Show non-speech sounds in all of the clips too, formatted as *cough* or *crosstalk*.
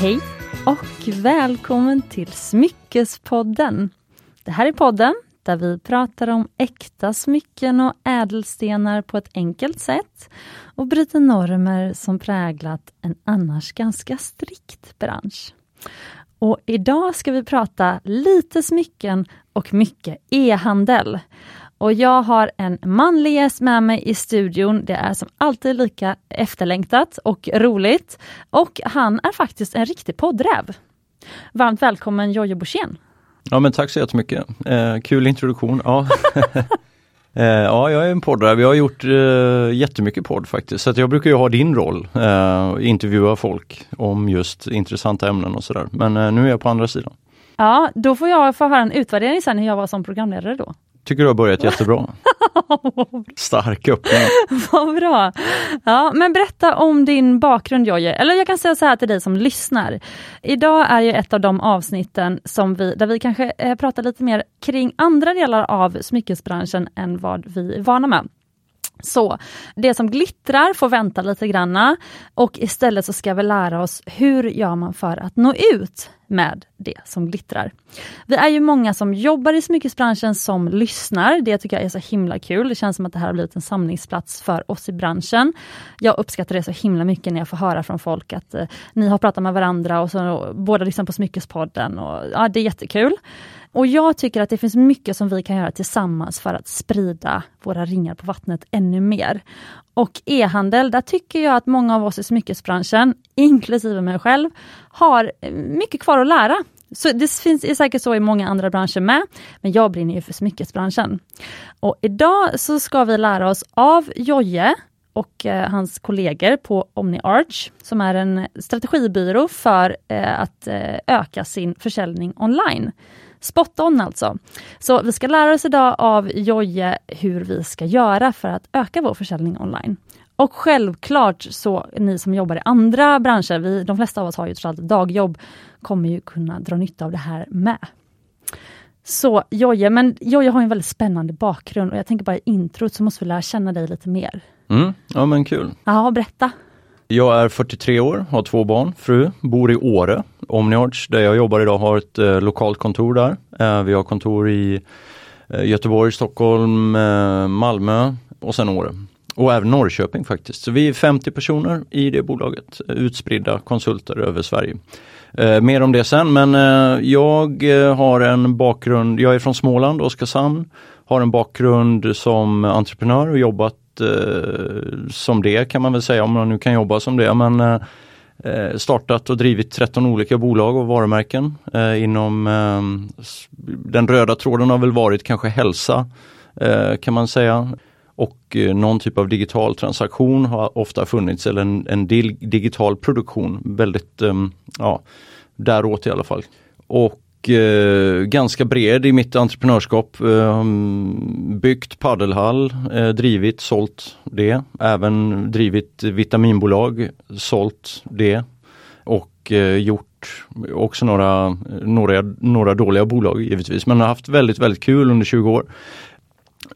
Hej och välkommen till Smyckespodden. Det här är podden där vi pratar om äkta smycken och ädelstenar på ett enkelt sätt och bryter normer som präglat en annars ganska strikt bransch. Och idag ska vi prata lite smycken och mycket e-handel. Och jag har en manlig gäst med mig i studion. Det är som alltid lika efterlängtat och roligt. Och han är faktiskt en riktig poddräv. Varmt välkommen Jojje Borssén. Ja men tack så jättemycket. Eh, kul introduktion. Ja. *laughs* eh, ja, jag är en poddräv. Jag har gjort eh, jättemycket podd faktiskt. Så jag brukar ju ha din roll, eh, intervjua folk om just intressanta ämnen och sådär. Men eh, nu är jag på andra sidan. Ja, då får jag få höra en utvärdering sen hur jag var som programledare då. Tycker du har börjat jättebra. *laughs* Stark öppning. Vad bra! Ja, men berätta om din bakgrund Jojje, eller jag kan säga så här till dig som lyssnar. Idag är ju ett av de avsnitten som vi, där vi kanske eh, pratar lite mer kring andra delar av smyckesbranschen än vad vi är vana med. Så det som glittrar får vänta lite granna och istället så ska vi lära oss hur gör man för att nå ut med det som glittrar. Vi är ju många som jobbar i smyckesbranschen som lyssnar. Det tycker jag är så himla kul. Det känns som att det här har blivit en samlingsplats för oss i branschen. Jag uppskattar det så himla mycket när jag får höra från folk att eh, ni har pratat med varandra och så och båda lyssnar på Smyckespodden. Och, ja, det är jättekul. Och jag tycker att det finns mycket som vi kan göra tillsammans för att sprida våra ringar på vattnet ännu mer. Och e-handel, där tycker jag att många av oss i smyckesbranschen, inklusive mig själv, har eh, mycket kvar att lära. Så det finns är säkert så i många andra branscher med, men jag brinner ju för smyckesbranschen. Och idag så ska vi lära oss av Joje och eh, hans kollegor på OmniArch, som är en strategibyrå för eh, att eh, öka sin försäljning online. Spot on alltså. Så vi ska lära oss idag av Joje hur vi ska göra för att öka vår försäljning online. Och självklart så ni som jobbar i andra branscher, vi, de flesta av oss har ju trots allt dagjobb, kommer ju kunna dra nytta av det här med. Så Joje, men Joje har en väldigt spännande bakgrund och jag tänker bara i introt så måste vi lära känna dig lite mer. Mm, ja men kul. Ja, berätta. Jag är 43 år, har två barn, fru, bor i Åre. Omniarch, där jag jobbar idag, har ett eh, lokalt kontor där. Eh, vi har kontor i eh, Göteborg, Stockholm, eh, Malmö och sen Åre. Och även Norrköping faktiskt. Så vi är 50 personer i det bolaget, utspridda konsulter över Sverige. Eh, mer om det sen men eh, jag har en bakgrund, jag är från Småland, Oskarshamn. Har en bakgrund som entreprenör och jobbat eh, som det kan man väl säga om man nu kan jobba som det. Men eh, eh startat och drivit 13 olika bolag och varumärken eh, inom eh, den röda tråden har väl varit kanske hälsa eh, kan man säga. Och eh, någon typ av digital transaktion har ofta funnits eller en, en digital produktion väldigt, eh, ja, däråt i alla fall. Och eh, ganska bred i mitt entreprenörskap. Eh, byggt paddelhall, eh, drivit, sålt det. Även drivit vitaminbolag, sålt det. Och eh, gjort också några, några, några dåliga bolag givetvis men har haft väldigt, väldigt kul under 20 år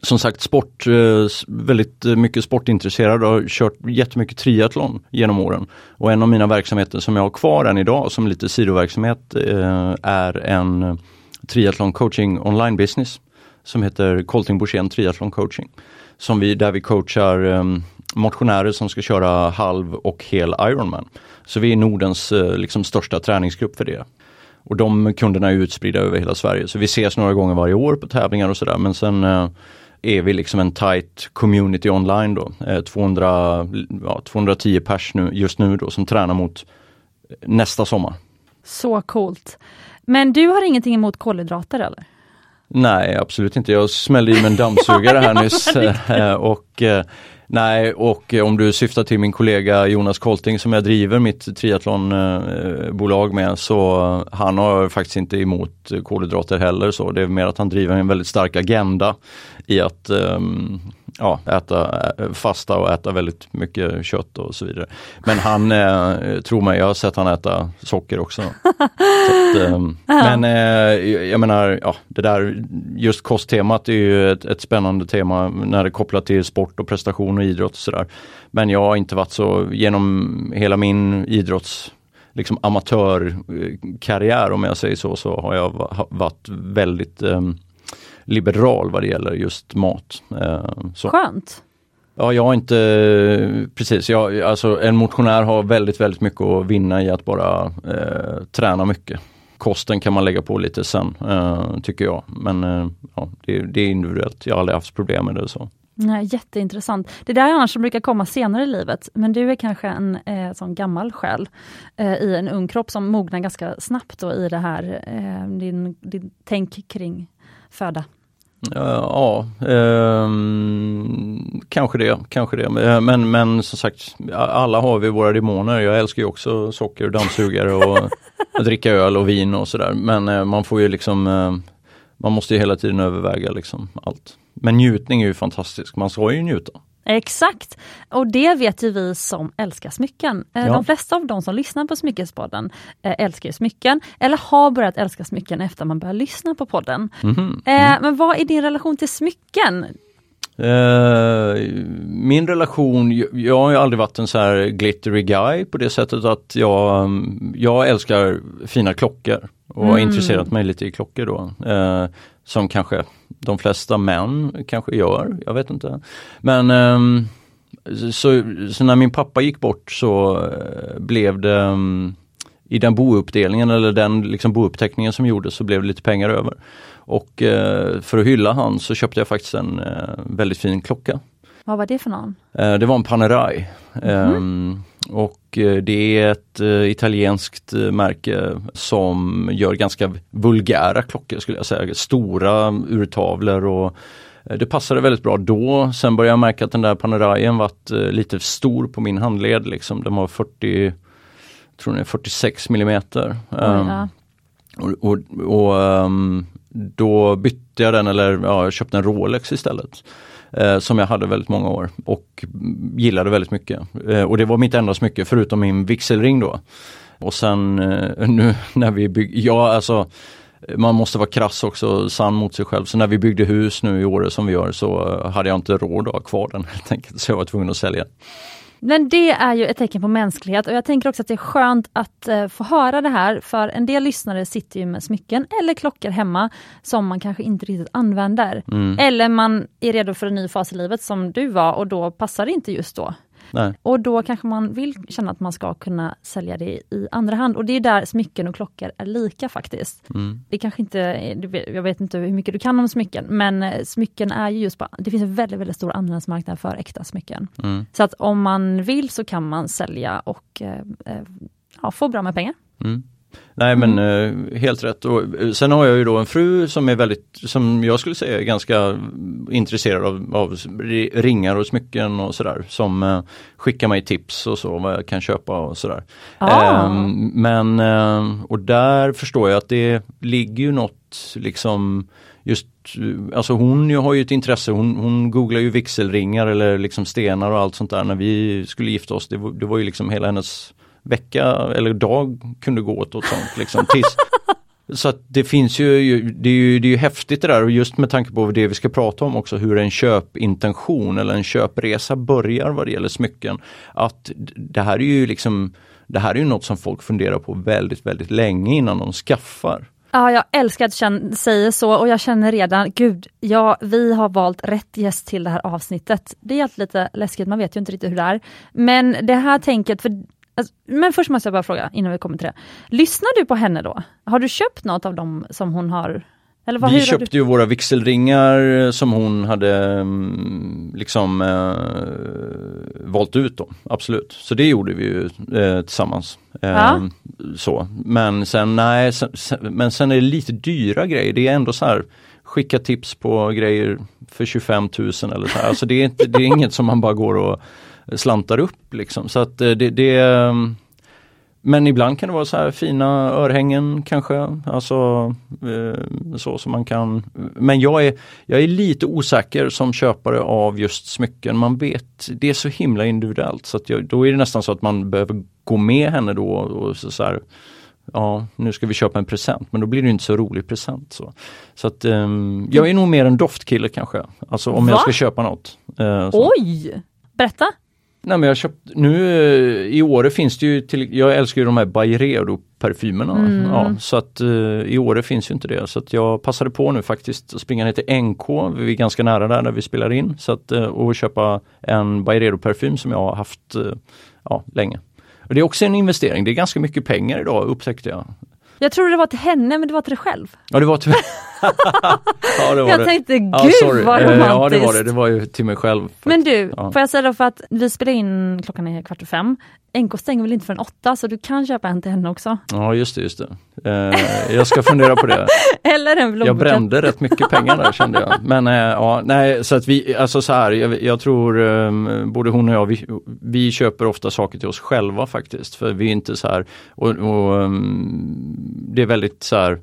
som sagt sport, eh, väldigt eh, mycket sportintresserad och har kört jättemycket triathlon genom åren. Och en av mina verksamheter som jag har kvar än idag som lite sidoverksamhet eh, är en triathlon coaching online business som heter Colting Borssén Triathlon Coaching. Som vi, där vi coachar ehm, motionärer som ska köra halv och hel Ironman. Så vi är Nordens liksom, största träningsgrupp för det. Och de kunderna är utspridda över hela Sverige. Så vi ses några gånger varje år på tävlingar och sådär men sen är vi liksom en tight community online då. 200, eh, ja, 210 pers nu, just nu då som tränar mot nästa sommar. Så coolt. Men du har ingenting emot kolhydrater eller? Nej absolut inte. Jag smällde i mig en dammsugare här nyss. *laughs* Eh, och eh, Nej, och eh, om du syftar till min kollega Jonas Kolting som jag driver mitt triathlonbolag med så eh, han har faktiskt inte emot eh, kolhydrater heller så det är mer att han driver en väldigt stark agenda i att um, ja, äta fasta och äta väldigt mycket kött och så vidare. Men han, eh, tror mig, jag har sett han äta socker också. att, eh, *laughs* men eh, jag menar, ja, det där just kosttemat är ju ett, ett, spännande tema när det är kopplat till sport och prestation och idrott och sådär. Men jag har inte varit så, genom hela min idrotts liksom amatörkarriär om jag säger så, så har jag varit väldigt eh, liberal vad det gäller just mat. Eh, så. Skönt! Ja, jag har inte, precis, jag, alltså en motionär har väldigt, väldigt mycket att vinna i att bara eh, träna mycket. Kosten kan man lägga på lite sen, eh, tycker jag. Men eh, ja, det, det, är individuellt, jag har aldrig haft problem med det. så. Nej, jätteintressant. Det där är annars som brukar komma senare i livet, men du är kanske en eh, sån gammal själ eh, i en ung kropp som mognar ganska snabbt då i det här, eh, din, din tänk kring föda. Ja, eh, kanske det, kanske det. Men, men som sagt, alla har vi våra demoner. Jag älskar ju också socker, dammsugare och *laughs* att dricka öl och vin och sådär. Men eh, man får ju liksom, eh, man måste ju hela tiden överväga liksom allt. Men njutning är ju fantastisk, man ska ju njuta. Exakt! Och det vet ju vi som älskar smycken. Eh, ja. De flesta av de som lyssnar på Smyckespodden eh, älskar smycken, eller har börjat älska smycken efter man börjar lyssna på podden. Mm -hmm. mm. Men vad är din relation till smycken? Min relation, jag har ju aldrig varit en så här glittery guy på det sättet att jag, jag älskar fina klockor och mm. har intresserat mig lite i klockor då. Som kanske de flesta män kanske gör, jag vet inte. Men um, så, så, när min pappa gick bort så uh, blev det um, i den bouppdelningen eller den liksom bouppteckningen som gjordes så blev det lite pengar över. Och uh, för att hylla han så köpte jag faktiskt en uh, väldigt fin klocka. Vad var det för någon? det var en Panerai. Mm -hmm. Um, och eh, det är ett uh, italienskt uh, märke som gör ganska vulgära klockor skulle jag säga. Stora urtavlor och det passade väldigt bra då. Sen började jag märka att den där Paneraien varit lite stor på min handled. Liksom. Den var 40, tror den är 46 millimeter. Um, ja. Och, och, och um, då bytte jag den eller ja, jag köpte en Rolex istället eh, som jag hade väldigt många år och gillade väldigt mycket. Eh, och det var mitt enda smycke förutom min vigselring då. Och sen eh, nu *laughs* när vi byggde, ja alltså man måste vara krass också, sann mot sig själv. Så när vi byggde hus nu i år som vi gör så hade jag inte råd att ha kvar den *laughs* helt enkelt. Så jag var tvungen att sälja. Men det är ju ett tecken på mänsklighet och jag tänker också att det är skönt att uh, få höra det här för en del lyssnare sitter ju med smycken eller klockor hemma som man kanske inte riktigt använder. Mm. Eller man är redo för en ny fas i livet som du var och då passar det inte just då. Nej. Och då kanske man vill känna att man ska kunna sälja det i andra hand. Och det är där smycken och klockor är lika faktiskt. Mm. Det kanske inte, jag vet inte hur mycket du kan om smycken, men eh, smycken är ju just det finns en väldigt, väldigt stor andrahandsmarknad för äkta smycken. Mm. Så att om man vill så kan man sälja och eh, eh ja, få bra med pengar. Mm. Nej men mm. eh, helt rätt. Och, eh, sen har jag ju då en fru som är väldigt, som jag skulle säga är ganska intresserad av, av ringar och smycken och sådär. Som eh, skickar mig tips och så vad jag kan köpa och sådär. Ah. Ehm, men, eh, och där förstår jag att det ligger ju något liksom just, alltså hon har ju ett intresse, hon, hon googlar ju vigselringar eller liksom stenar och allt sånt där när vi skulle gifta oss. Det var, det var ju liksom hela hennes vecka eller dag kunde gå åt åt sånt. Liksom, tills, *laughs* så att det finns ju, det är ju, det är ju häftigt det där och just med tanke på det vi ska prata om också hur en köpintention eller en köpresa börjar vad det gäller smycken. Att det här är ju liksom det här är ju något som folk funderar på väldigt, väldigt länge innan de skaffar. Ja, jag älskar att du säger så och jag känner redan, gud, ja, vi har valt rätt gäst till det här avsnittet. Det är alltid lite läskigt, man vet ju inte riktigt hur det är. Men det här tänket, för Alltså, men först måste jag bara fråga innan vi kommer till det. Lyssnar du på henne då? Har du köpt något av dem som hon har? Vad, vi köpte du? ju våra vigselringar som hon hade mm, liksom eh, valt ut då, absolut. Så det gjorde vi ju eh, tillsammans. Eh, ja. så. Men sen nej, sen, sen, men sen är det lite dyra grejer. Det är ändå så här skicka tips på grejer för 25 000 eller så här. Alltså det är, inte, det är *laughs* inget som man bara går och slantar upp liksom. Så att eh, det, det ehm, men ibland kan det vara så här fina örhängen kanske, alltså eh, så som man kan. Men jag är, jag är lite osäker som köpare av just smycken. Man vet, det är så himla individuellt så att jag, då är det nästan så att man behöver gå med henne då och så, så här, ja nu ska vi köpa en present men då blir det inte så rolig present. Så, så att um, jag är nog mer en doftkille kanske, alltså om Va? jag ska köpa något. Uh, Oj! Berätta! Nej men jag köpt, nu eh, i Åre finns det ju, till, jag älskar ju de här Byredo parfymerna. Mm. Ja, så att uh, i Åre finns ju inte det. Så att jag passade på nu faktiskt att springa ner till NK, vi är ganska nära där, där vi spelar in. Så att, uh, och köpa en Byredo parfym som jag har haft ja, länge. Och det är också en investering, det är ganska mycket pengar idag upptäckte jag. Jag trodde det var till henne men det var till dig själv. Ja det var till *laughs* ja, det var jag det. tänkte gud ja, vad romantiskt. Ja det var det, det var ju till mig själv. Men du, ja. får jag säga då för att vi spelar in klockan är kvart och fem. NK stänger väl inte förrän åtta så du kan köpa en till henne också. Ja just det, just det. Eh, jag ska fundera på det. *laughs* Eller en Jag brände rätt mycket pengar där kände jag. Men eh, ja, nej så att vi, alltså så här, jag, jag tror eh, både hon och jag, vi, vi, köper ofta saker till oss själva faktiskt. För vi är inte så här, och, och um, det är väldigt så här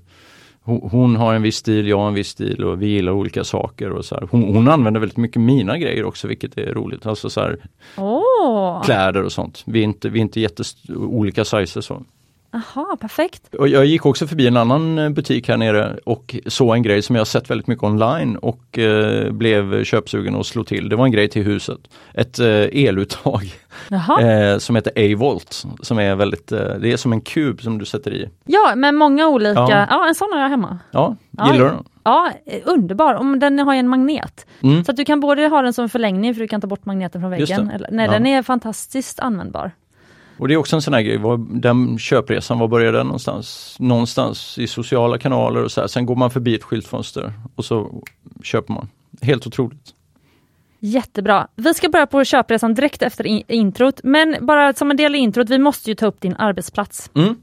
hon har en viss stil, jag har en viss stil och vi gillar olika saker. Och så hon, hon, använder väldigt mycket mina grejer också vilket är roligt. Alltså så här, oh. Kläder och sånt. Vi är inte, vi är inte jätteolika sizes. Så. Aha, perfekt. Och jag gick också förbi en annan eh, butik här nere och såg en grej som jag sett väldigt mycket online och eh, blev köpsugen och slå till. Det var en grej till huset. Ett eh, eluttag *laughs* eh, som heter A-volt som är väldigt, eh, det är som en kub som du sätter i. Ja, med många olika, ja, ja en sån har jag hemma. Ja, gillar du den? Ja, underbar. Den har ju en magnet. Mm. Så att du kan både ha den som förlängning för du kan ta bort magneten från väggen. Eller, nej, ja. den är fantastiskt användbar. Och det är också en sån här grej, den köpresan, var börjar den någonstans? Någonstans i sociala kanaler och så här. Sen går man förbi ett skyltfönster och så köper man. Helt otroligt. Jättebra. Vi ska börja på köpresan direkt efter in introt, men bara som en del i introt, vi måste ju ta upp din arbetsplats. Mm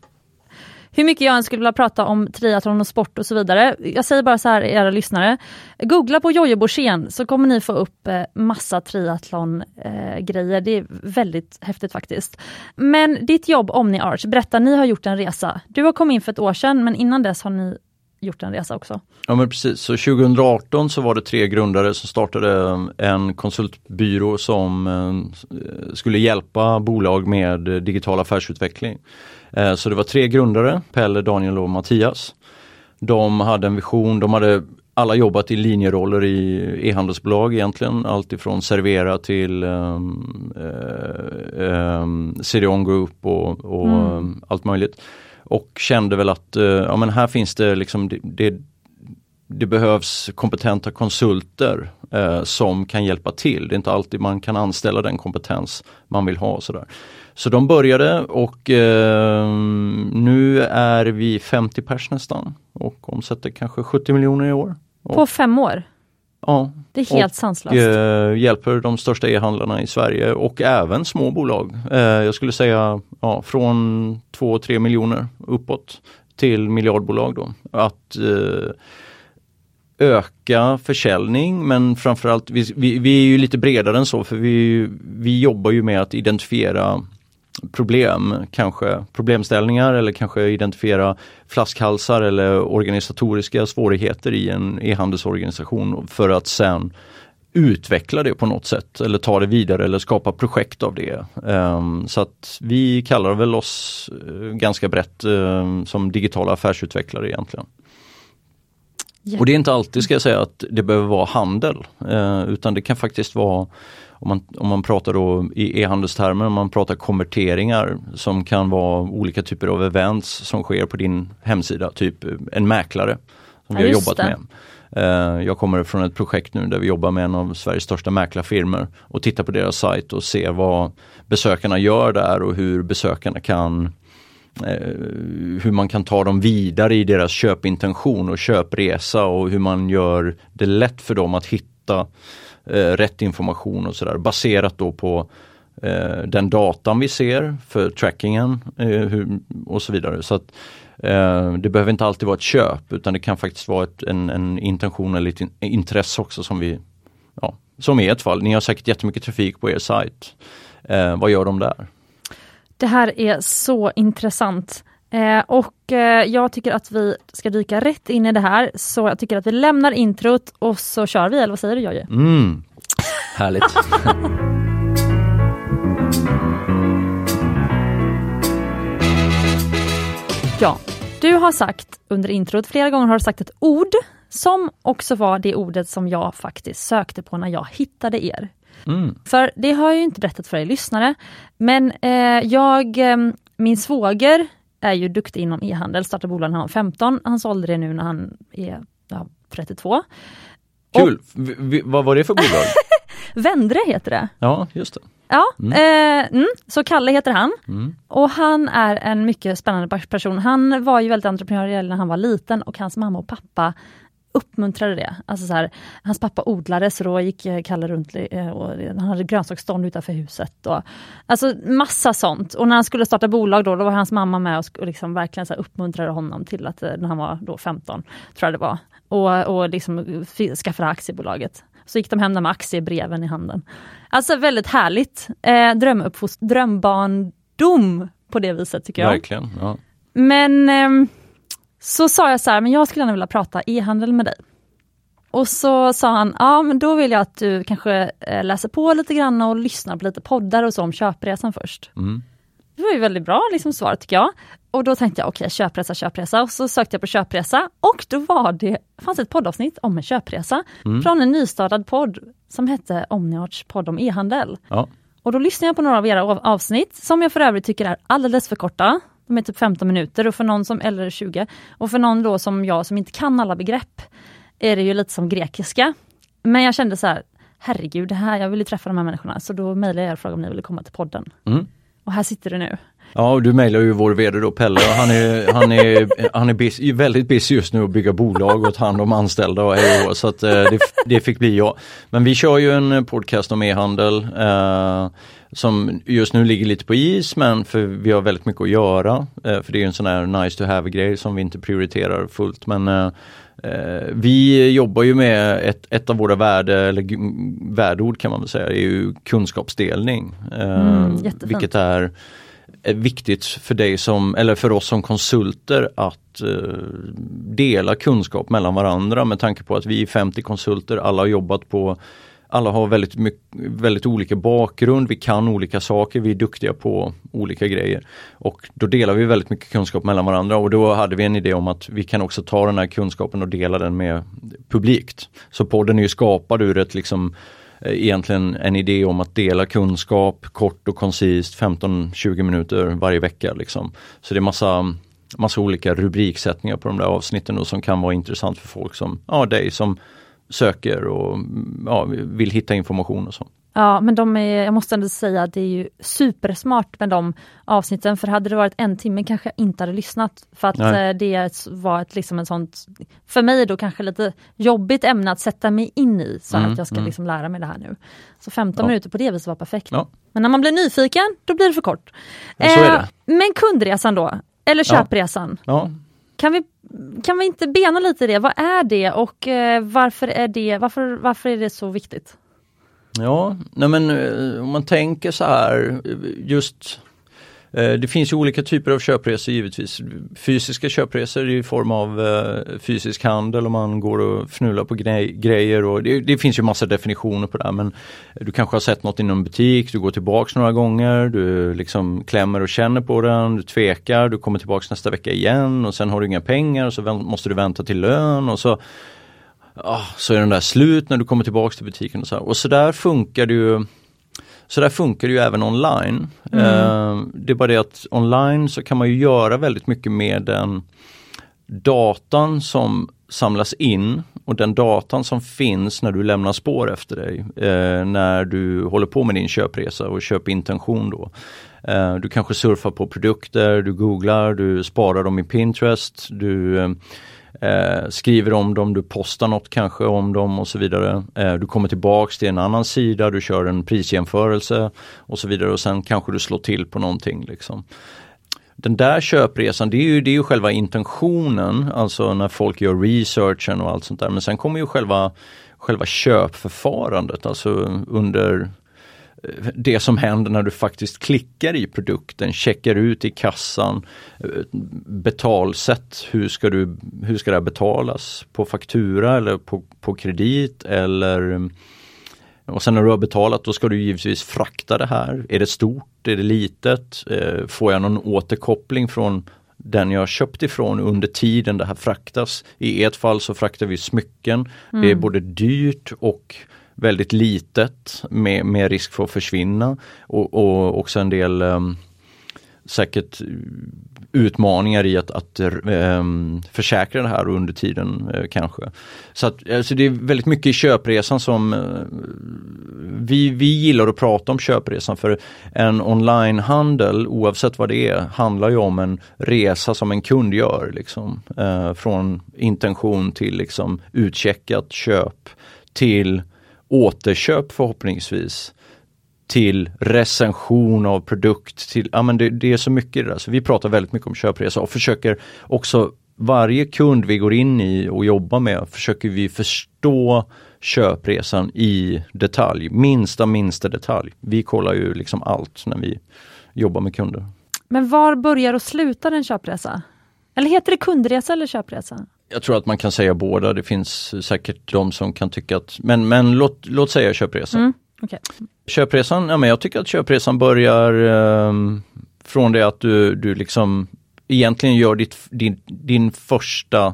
hur mycket jag än skulle vilja prata om triathlon och sport och så vidare. Jag säger bara så här era lyssnare. Googla på Jojje Borssén så kommer ni få upp eh, massa triathlon eh, grejer. Det är väldigt häftigt faktiskt. Men ditt jobb Omni Arch, berätta, ni har gjort en resa. Du har kommit in för ett år sedan men innan dess har ni gjort en resa också. Ja men precis, så 2018 så var det tre grundare som startade eh, en konsultbyrå som eh, skulle hjälpa bolag med eh, digital affärsutveckling. Eh, så det var tre grundare, Pelle, Daniel och Mattias. De hade en vision, de hade alla jobbat i linjeroller i e-handelsbolag egentligen, allt ifrån Servera till um, uh, um, CDON Group och, och mm. um, allt möjligt. Och kände väl att uh, ja, men här finns det liksom det, det, det behövs kompetenta konsulter uh, som kan hjälpa till. Det är inte alltid man kan anställa den kompetens man vill ha. Sådär. Så de började och eh, nu är vi 50 pers nästan och omsätter kanske 70 miljoner i år. På fem år? Ja. Det är helt sanslöst. Eh, hjälper de största e-handlarna i Sverige och även små bolag. Eh, jag skulle säga ja, från 2-3 miljoner uppåt till miljardbolag då. Att eh, öka försäljning men framförallt, vi, vi, vi, är ju lite bredare än så för vi, vi jobbar ju med att identifiera problem, kanske problemställningar eller kanske identifiera flaskhalsar eller organisatoriska svårigheter i en e-handelsorganisation för att sen utveckla det på något sätt eller ta det vidare eller skapa projekt av det. Um, så att vi kallar väl oss uh, ganska brett uh, som digitala affärsutvecklare egentligen. Och det är inte alltid ska jag säga att det behöver vara handel uh, utan det kan faktiskt vara om man, om man pratar då i e-handelstermer, om man pratar konverteringar som kan vara olika typer av events som sker på din hemsida, typ en mäklare som ja, vi har jobbat det. med. Eh, jag kommer från ett projekt nu där vi jobbar med en av Sveriges största mäklarfirmor och tittar på deras sajt och ser vad besökarna gör där och hur besökarna kan eh, hur man kan ta dem vidare i deras köpintention och köpresa och hur man gör det lätt för dem att hitta Eh, rätt information och sådär baserat då på eh, den datan vi ser för trackingen eh, hur, och så vidare. Så att, eh, Det behöver inte alltid vara ett köp utan det kan faktiskt vara ett, en, en intention eller ett intresse också som vi ja, som i ert fall, ni har säkert jättemycket trafik på er sajt. Eh, vad gör de där? Det här är så intressant. Eh, och eh, jag tycker att vi ska dyka rätt in i det här, så jag tycker att vi lämnar introt och så kör vi, eller vad säger du Jojje? Mm. Härligt! *laughs* ja, du har sagt under introt, flera gånger har du sagt ett ord som också var det ordet som jag faktiskt sökte på när jag hittade er. Mm. För det har jag ju inte berättat för er lyssnare, men eh, jag, eh, min svåger är ju duktig inom e-handel, startade bolag när han var 15, han sålde det nu när han är ja, 32. Kul! V- v- vad var det för bolag? *laughs* Vendre heter det. ja, just det. Ja, Mm. Eh, mm, så Kalle heter han. Mm. Och han är en mycket spännande person. Han var ju väldigt entreprenöriell när han var liten och hans mamma och pappa uppmuntrade det. Alltså så här, hans pappa odlade så då gick eh, Kalle runt eh, och han hade grönsaksstånd utanför huset. Och, alltså massa sånt. Och när han skulle starta bolag då, då var hans mamma med och, liksom verkligen så här uppmuntrade honom till att, eh, när han var då 15, tror jag det var, och, och liksom skaffade aktiebolaget. Så gick de hem där med aktiebreven i handen. Alltså väldigt härligt. Eh, drömbarndom på det viset tycker jag. Verkligen. Ja. Men ehm, så sa jag så här, men jag skulle gärna vilja prata e-handel med dig. Och så sa han, ja men då vill jag att du kanske eh, läser på lite grann och lyssnar på lite poddar och så om köpresan först. Mm. Det var ju väldigt bra liksom, svar tycker jag. Och då tänkte jag, okej köpresa, köpresa. Och så sökte jag på köpresa och då var det, fanns ett poddavsnitt om en köpresa från en nystartad podd som hette Omniarts podd om e-handel. Ja. Och då lyssnade jag på några av era av- avsnitt, som jag för övrigt tycker är alldeles för korta. De är typ 15 minuter och för någon som, eller 20, och för någon då som jag som inte kan alla begrepp, är det ju lite som grekiska. Men jag kände så här, herregud, det här, jag vill ju träffa de här människorna, så då mejlade jag er och frågade om ni ville komma till podden. Mm. Och här sitter du nu. Ja, och du mejlar ju vår VD då, Pelle, han är, han är, han är busy, väldigt busy just nu att bygga bolag och ta hand om anställda och hej och så att eh, det, det fick bli jag. Men vi kör ju en podcast om e-handel eh, som just nu ligger lite på is, men för vi har väldigt mycket att göra. Eh, för det är en sån här nice to have grej som vi inte prioriterar fullt. Men eh, eh, vi jobbar ju med ett, ett av våra värde, eller värdeord kan man väl säga, är ju kunskapsdelning. Eh, Mm, vilket är viktigt för dig som, eller för oss som konsulter att eh, dela kunskap mellan varandra med tanke på att vi är 50 konsulter, alla har jobbat på alla har väldigt, mycket, väldigt olika bakgrund, vi kan olika saker, vi är duktiga på olika grejer. Och då delar vi väldigt mycket kunskap mellan varandra och då hade vi en idé om att vi kan också ta den här kunskapen och dela den med publikt. Så podden är ju skapad ur ett liksom Eh, egentligen en idé om att dela kunskap kort och koncist 15-20 minuter varje vecka. Liksom. Så det är massa, massa olika rubriksättningar på de där avsnitten då, som kan vara intressant för folk som ja, dig som söker och mm, ja, vill hitta information och så. Ja, men de är, jag måste ändå säga att det är ju supersmart med de avsnitten, för hade det varit en timme kanske jag inte hade lyssnat. För att Nej. eh, det var ett, liksom ett sånt, för mig då kanske lite jobbigt ämne att sätta mig in i, så Mm, att jag ska mm. liksom lära mig det här nu. Så 15 Ja. minuter på det viset var perfekt. Ja. Men när man blir nyfiken, då blir det för kort. Ja, Eh, Men kundresan då, eller köpresan. Kan vi, kan vi inte bena lite i det? Vad är det och eh, varför, är det, varför, varför är det så viktigt? Ja, nej men eh, om man tänker så här just eh, det finns ju olika typer av köpresor givetvis. Fysiska köpresor i form av eh, fysisk handel om man går och fnular på grejer och det, det finns ju massa definitioner på det här men du kanske har sett något i någon butik, du går tillbaks några gånger, du liksom klämmer och känner på den, du tvekar, du kommer tillbaks nästa vecka igen och sen har du inga pengar och så måste du vänta till lön och så ah, så är den där slut när du kommer tillbaks till butiken och så här. Och så där funkar det ju så där funkar det ju även online. Eh, det är bara det att online så kan man ju göra väldigt mycket med den datan som samlas in och den datan som finns när du lämnar spår efter dig. Eh, när du håller på med din köpresa och köpintention då. Eh, du kanske surfar på produkter, du googlar, du sparar dem i Pinterest, du eh, skriver om dem, du postar något kanske om dem och så vidare. Eh, du kommer tillbaks till en annan sida, du kör en prisjämförelse och så vidare och sen kanske du slår till på någonting. Liksom. Den där köpresan, det är, ju, det är ju själva intentionen, alltså när folk gör researchen och allt sånt där. Men sen kommer ju själva, själva köpförfarandet, alltså under eh, det som händer när du faktiskt klickar i produkten, checkar ut i kassan, eh, betalsätt, hur ska, du, hur ska det här betalas? På faktura eller på, på kredit eller och sen när du har betalat då ska du givetvis frakta det här. Är det stort? Är det litet? Eh, får jag någon återkoppling från den jag köpt ifrån under tiden det här fraktas? I ert fall så fraktar vi smycken. Det är både dyrt och väldigt litet med, med risk för att försvinna och, och också en del um, säkert utmaningar i att, att um, försäkra det här under tiden uh, kanske. Så att, alltså det är väldigt mycket i köpresan som uh, vi, vi gillar att prata om köpresan för en onlinehandel oavsett vad det är handlar ju om en resa som en kund gör. Liksom, uh, från intention till liksom utcheckat köp till återköp förhoppningsvis till recension av produkt. Till, ja, men det, det är så mycket det där. Så vi pratar väldigt mycket om köpresa och försöker också varje kund vi går in i och jobbar med försöker vi förstå köpresan i detalj, minsta minsta detalj. Vi kollar ju liksom allt när vi jobbar med kunder. Men var börjar och slutar en köpresa? Eller heter det kundresa eller köpresa? Jag tror att man kan säga båda. Det finns säkert de som kan tycka att, men, men låt, låt säga köpresa. Mm. Okay. Köpresan, ja, men jag tycker att köpresan börjar eh, från det att du, du liksom egentligen gör ditt, din, din första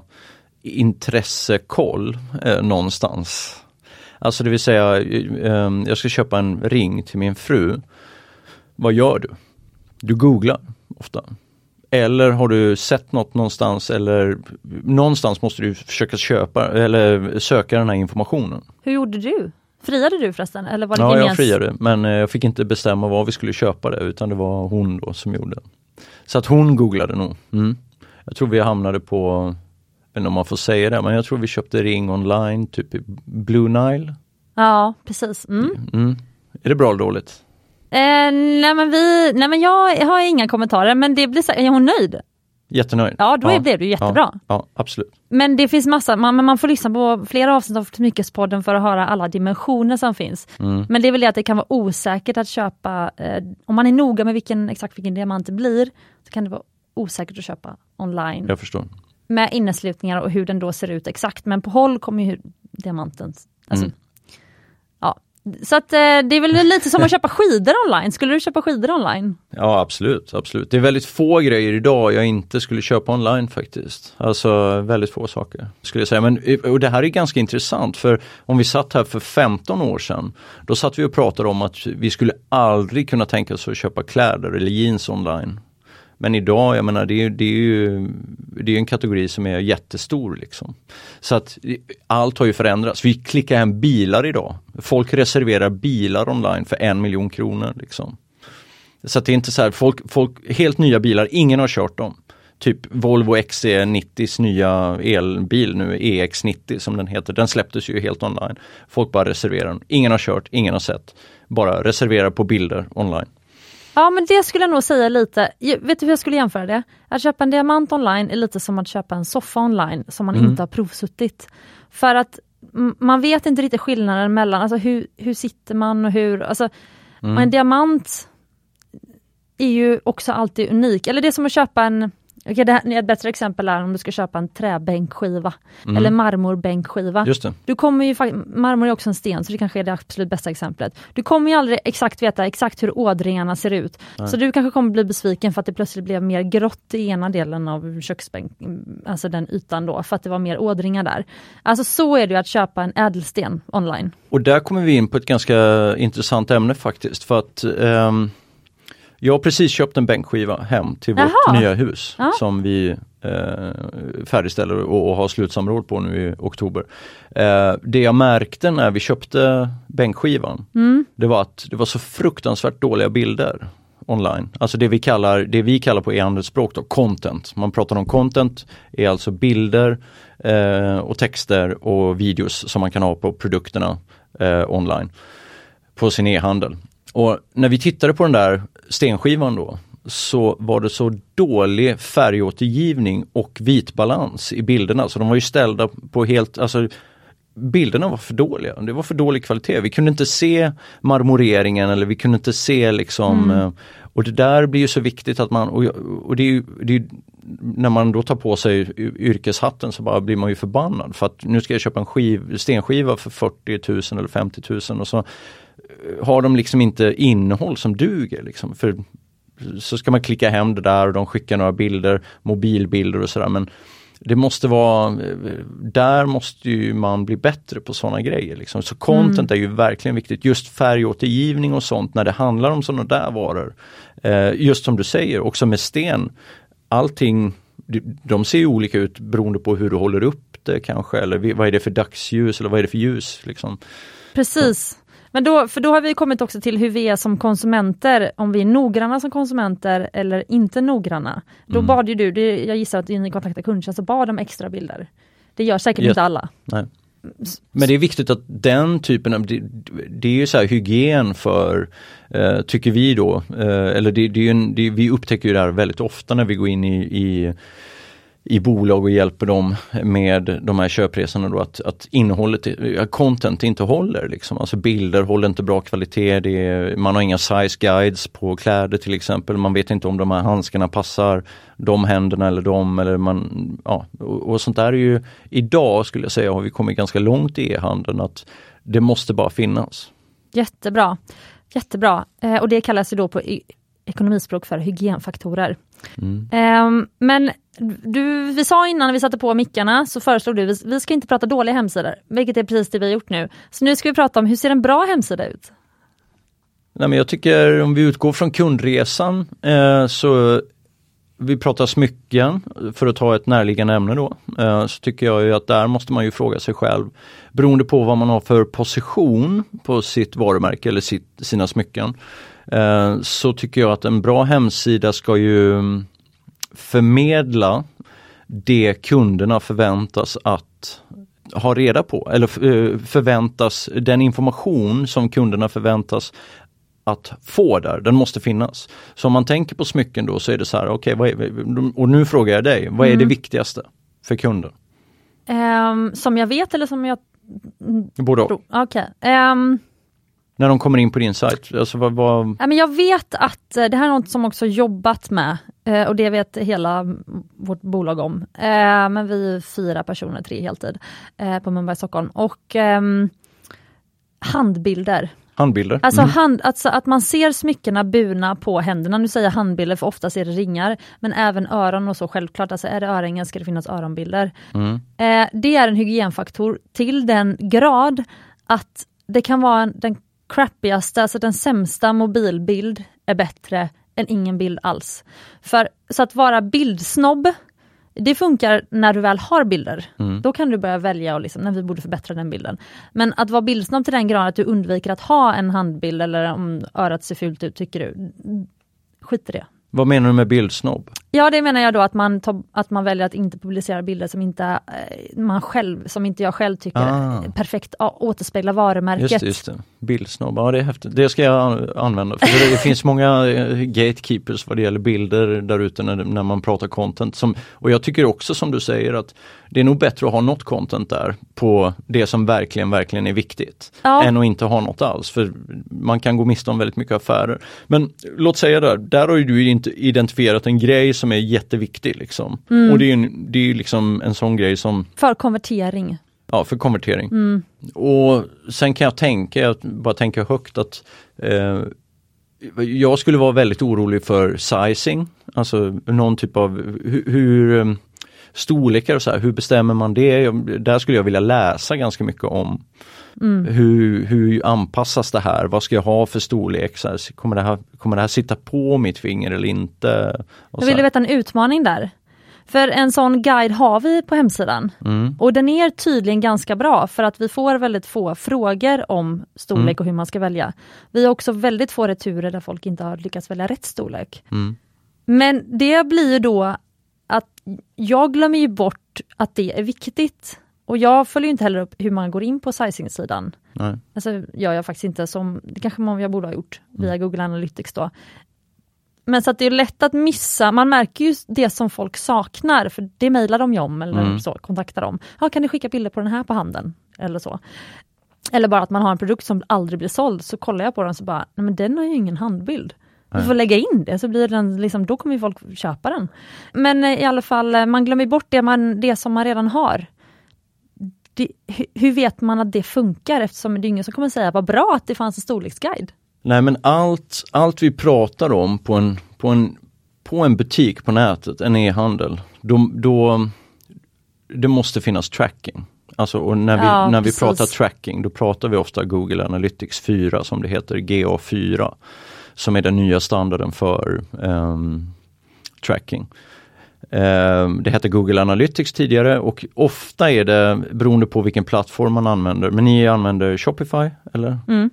intressekoll eh, någonstans. Alltså det vill säga, eh, jag ska köpa en ring till min fru. Vad gör du? Du googlar ofta. Eller har du sett något någonstans eller någonstans måste du försöka köpa eller söka den här informationen. Hur gjorde du? Friade du förresten? Eller var det ja, jag friade men eh, jag fick inte bestämma var vi skulle köpa det utan det var hon då som gjorde. Så att hon googlade nog. Mm. Jag tror vi hamnade på, jag vet inte om man får säga det, men jag tror vi köpte ring online, typ i Blue Nile. Ja, precis. Mm. Mm. Är det bra eller dåligt? Eh, nej, men vi, nej men jag har inga kommentarer men det blir så, är hon nöjd? Jättenöjd. Ja, då ja. blev det jättebra. Ja, ja, absolut. Men det finns massa, man, man får lyssna på flera avsnitt av Smyckespodden för att höra alla dimensioner som finns. Mm. Men det är väl det att det kan vara osäkert att köpa, eh, om man är noga med vilken, exakt vilken diamant det blir, så kan det vara osäkert att köpa online. Jag förstår. Med inneslutningar och hur den då ser ut exakt, men på håll kommer ju diamanten, alltså, mm. Så att, eh, det är väl lite som att köpa skidor online. Skulle du köpa skidor online? Ja absolut, absolut. Det är väldigt få grejer idag jag inte skulle köpa online faktiskt. Alltså väldigt få saker skulle jag säga. Men, eh, och det här är ganska intressant för om vi satt här för 15 år sedan, då satt vi och pratade om att vi skulle aldrig kunna tänka oss att köpa kläder eller jeans online. Men idag, jag menar det är, det är ju det är en kategori som är jättestor. Liksom. Så att allt har ju förändrats. Vi klickar hem bilar idag. Folk reserverar bilar online för en miljon kronor. Liksom. Så att det är inte så här, folk, folk, helt nya bilar, ingen har kört dem. Typ Volvo XC90s nya elbil nu, EX90 som den heter, den släpptes ju helt online. Folk bara reserverar den. Ingen har kört, ingen har sett. Bara reserverar på bilder online. Ja men det skulle jag nog säga lite, vet du hur jag skulle jämföra det? Att köpa en diamant online är lite som att köpa en soffa online som man mm. inte har provsuttit. För att man vet inte riktigt skillnaden mellan, alltså hur, hur sitter man och hur, alltså mm. en diamant är ju också alltid unik, eller det är som att köpa en Okay, det här, ett bättre exempel är om du ska köpa en träbänkskiva mm. eller marmorbänkskiva. Just det. Du kommer ju, marmor är också en sten så det kanske är det absolut bästa exemplet. Du kommer ju aldrig exakt veta exakt hur ådringarna ser ut. Nej. Så du kanske kommer bli besviken för att det plötsligt blev mer grått i ena delen av köksbänk, alltså den ytan då, för att det var mer ådringar där. Alltså så är det att köpa en ädelsten online. Och där kommer vi in på ett ganska intressant ämne faktiskt för att um jag har precis köpt en bänkskiva hem till vårt Jaha. nya hus ja. som vi eh, färdigställer och, och har slutsamråd på nu i oktober. Eh, det jag märkte när vi köpte bänkskivan, mm. det var att det var så fruktansvärt dåliga bilder online. Alltså det vi kallar, det vi kallar på e-handelsspråk då, content. Man pratar om content, är alltså bilder eh, och texter och videos som man kan ha på produkterna eh, online på sin e-handel. Och när vi tittade på den där stenskivan då så var det så dålig färgåtergivning och vitbalans i bilderna så de var ju ställda på helt, alltså bilderna var för dåliga. Det var för dålig kvalitet. Vi kunde inte se marmoreringen eller vi kunde inte se liksom mm. Eh, och det där blir ju så viktigt att man, och, och det är ju, det är, när man då tar på sig yrkeshatten så bara blir man ju förbannad för att nu ska jag köpa en skiv, stenskiva för 40 000 eller 50 000 och så har de liksom inte innehåll som duger. Liksom. För så ska man klicka hem det där och de skickar några bilder, mobilbilder och sådär men det måste vara, där måste ju man bli bättre på sådana grejer. Liksom. Så content är ju verkligen viktigt, just färgåtergivning och sånt när det handlar om sådana där varor. Eh, just som du säger, också med sten, allting, de ser ju olika ut beroende på hur du håller upp det kanske, eller vad är det för dagsljus eller vad är det för ljus. Liksom. Precis. Men då, för då har vi kommit också till hur vi är som konsumenter, om vi är noggranna som konsumenter eller inte noggranna. Då Mm. bad ju du, det, jag gissar att ni kontaktade kundtjänst och bad om extra bilder. Det gör säkert Yes. inte alla. Nej. Men det är viktigt att den typen av, det, det är ju så här hygien för, eh, tycker vi då, eh, eller det, det är en, det, vi upptäcker ju det här väldigt ofta när vi går in i, i i bolag och hjälper dem med de här köpresorna då att, att innehållet, eh, content inte håller. Liksom. Alltså bilder håller inte bra kvalitet, det är, man har inga size guides på kläder till exempel. Man vet inte om de här handskarna passar de händerna eller de eller man, ja, och, och sånt där är ju, idag skulle jag säga har vi kommit ganska långt i e-handeln att det måste bara finnas. Jättebra. Jättebra. Eh, och det kallas ju då på ekonomispråk för hygienfaktorer. Mm. Ehm, men du, vi sa innan vi satte på mickarna så föreslog du, vi, vi ska inte prata dåliga hemsidor, vilket är precis det vi har gjort nu. Så nu ska vi prata om hur ser en bra hemsida ut? Nej, men jag tycker om vi utgår från kundresan eh, så vi pratar smycken, för att ta ett närliggande ämne då, eh, så tycker jag ju att där måste man ju fråga sig själv, beroende på vad man har för position på sitt varumärke eller sitt, sina smycken, så tycker jag att en bra hemsida ska ju mm, förmedla det kunderna förväntas att ha reda på eller eh, förväntas, den information som kunderna förväntas att få där, den måste finnas. Så om man tänker på smycken då så är det så här, okej, okay, och nu frågar jag dig, vad är det Mm. viktigaste för kunden? Ehm, som jag vet eller som jag Både och. tror? Okej. Ehm, När de kommer in på din sajt, alltså vad, vad, Ja, men jag vet att eh, det här är något som också jobbat med eh, och det vet hela vårt bolag om. Eh, Men vi är fyra personer, tre heltid på Mumbai Stockholm och ehm, handbilder. handbilder? Alltså, Mm. hand, alltså att man ser smyckena burna på händerna. Nu säger jag handbilder för ofta är det ringar, men även öron och så självklart. Alltså är det örhängen ska det finnas öronbilder. Mm. Eh, det är en hygienfaktor till den grad att det kan vara en, den crappigaste, alltså den sämsta mobilbild är bättre än ingen bild alls. För Så att vara bildsnobb, det funkar när du väl har bilder. Mm. Då kan du börja välja och liksom, när vi borde förbättra den bilden. Men att vara bildsnobb till den graden att du undviker att ha en handbild eller om örat ser fult ut, tycker du, skit i det. Vad menar du med bildsnobb? Ja det menar jag då att man, tar, att man väljer att inte publicera bilder som inte eh, man själv, som inte jag själv tycker Ah. perfekt återspeglar varumärket. Just det, just det. Bildsnobb, ja det är häftigt. Det ska jag an- använda. För det, det finns många eh, gatekeepers vad det gäller bilder där ute när, när man pratar content. Som, och jag tycker också som du säger att det är nog bättre att ha något content där på det som verkligen, verkligen är viktigt. Ja. Än att inte ha något alls. För man kan gå miste om väldigt mycket affärer. Men låt säga där, där har ju du inte identifierat en grej som är jätteviktig. Liksom. Mm. Och det är ju det är liksom en sån grej som För konvertering. Ja, för konvertering. Mm. Och sen kan jag tänka, jag bara tänker högt att eh, jag skulle vara väldigt orolig för sizing, alltså någon typ av hur, hur eh, storlekar och så här, hur bestämmer man det? Jag, där skulle jag vilja läsa ganska mycket om. Mm. Hur, hur anpassas det här? Vad ska jag ha för storlek? Så här, kommer, det här, kommer det här sitta på mitt finger eller inte? Och Jag så vill här. veta en utmaning där. För en sån guide har vi på hemsidan. Mm. Och den är tydligen ganska bra för att vi får väldigt få frågor om storlek Mm. och hur man ska välja. Vi har också väldigt få returer där folk inte har lyckats välja rätt storlek. Mm. Men det blir ju då att jag glömmer ju bort att det är viktigt. Och jag följer inte heller upp hur man går in på sizing-sidan. Nej. Alltså gör jag faktiskt inte som, det kanske man jag borde ha gjort via Google Analytics då. Men så att det är lätt att missa, man märker ju det som folk saknar, för det mejlar de ju om eller Mm. så, kontaktar dem. Ja, kan ni skicka bilder på den här på handen? Eller så. Eller bara att man har en produkt som aldrig blir såld, så kollar jag på den så bara, nej men den har ju ingen handbild. Nej. får lägga in det, så blir den liksom, då kommer ju folk köpa den. Men eh, i alla fall, eh, man glömmer bort det, man, det som man redan har. Det, hu- hur vet man att det funkar eftersom det är ingen som kommer säga vad bra att det fanns en storleksguide. Nej men allt, allt vi pratar om på en, på en, på en butik på nätet, en e-handel, då, då det måste finnas tracking. Alltså, och när vi, Ja, när vi precis. pratar tracking, då pratar vi ofta Google Analytics 4 som det heter, GA4. Som är den nya standarden för ehm, tracking. Ehm, det hette Google Analytics tidigare och ofta är det beroende på vilken plattform man använder. Men ni använder Shopify eller? Mm.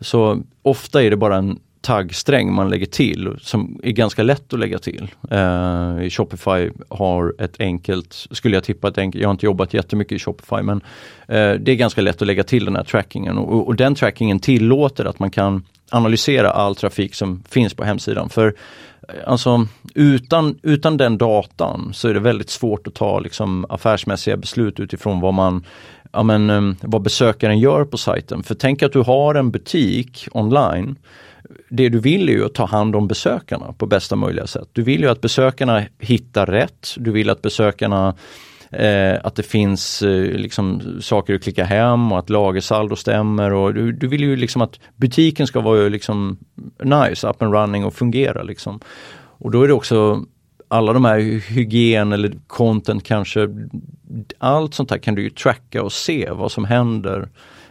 Så ofta är det bara en taggsträng man lägger till som är ganska lätt att lägga till. Eh, Shopify har ett enkelt, skulle jag tippa, ett enkelt, jag har inte jobbat jättemycket i Shopify men eh, det är ganska lätt att lägga till den här trackingen och, och den trackingen tillåter att man kan analysera all trafik som finns på hemsidan. För alltså utan, utan den datan så är det väldigt svårt att ta liksom, affärsmässiga beslut utifrån vad man ja, men, um, vad besökaren gör på sajten. För tänk att du har en butik online det du vill är ju att ta hand om besökarna på bästa möjliga sätt. Du vill ju att besökarna hittar rätt. Du vill att besökarna eh, att det finns eh, liksom saker att klicka hem och att lagersaldo stämmer och du, du vill ju liksom att butiken ska vara liksom nice, up and running och fungera liksom. Och då är det också alla de här hygien eller content kanske, allt sånt här kan du ju tracka och se vad som händer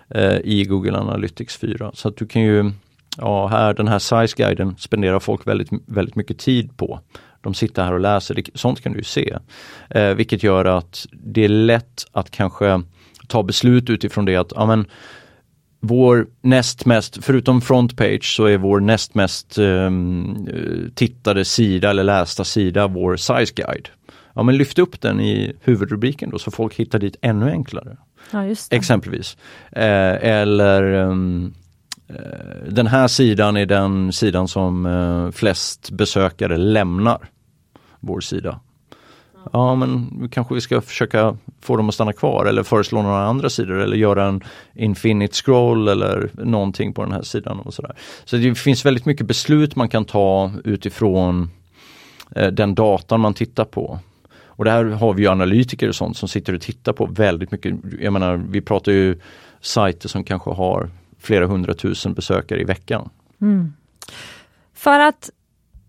eh, i Google Analytics 4. Så att du kan ju Ja, här, den här size-guiden spenderar folk väldigt, väldigt mycket tid på. De sitter här och läser, det, sånt kan du ju se. Eh, vilket gör att det är lätt att kanske ta beslut utifrån det att, ja men vår näst mest, förutom frontpage så är vår näst mest eh, tittade sida eller lästa sida vår size guide. Ja men lyft upp den i huvudrubriken då så folk hittar dit ännu enklare. Ja. Exempelvis. Eh, eller um, Eh, den här sidan är den sidan som eh, flest besökare lämnar vår sida. Ja men kanske vi ska försöka få dem att stanna kvar eller föreslå några andra sidor eller göra en infinite scroll eller någonting på den här sidan. och sådär. Så det finns väldigt mycket beslut man kan ta utifrån eh, den datan man tittar på. Och det här har vi ju analytiker och sånt som sitter och tittar på väldigt mycket. Jag menar, vi pratar ju sajter som kanske har flera hundratusen besökare i veckan. Mm. För att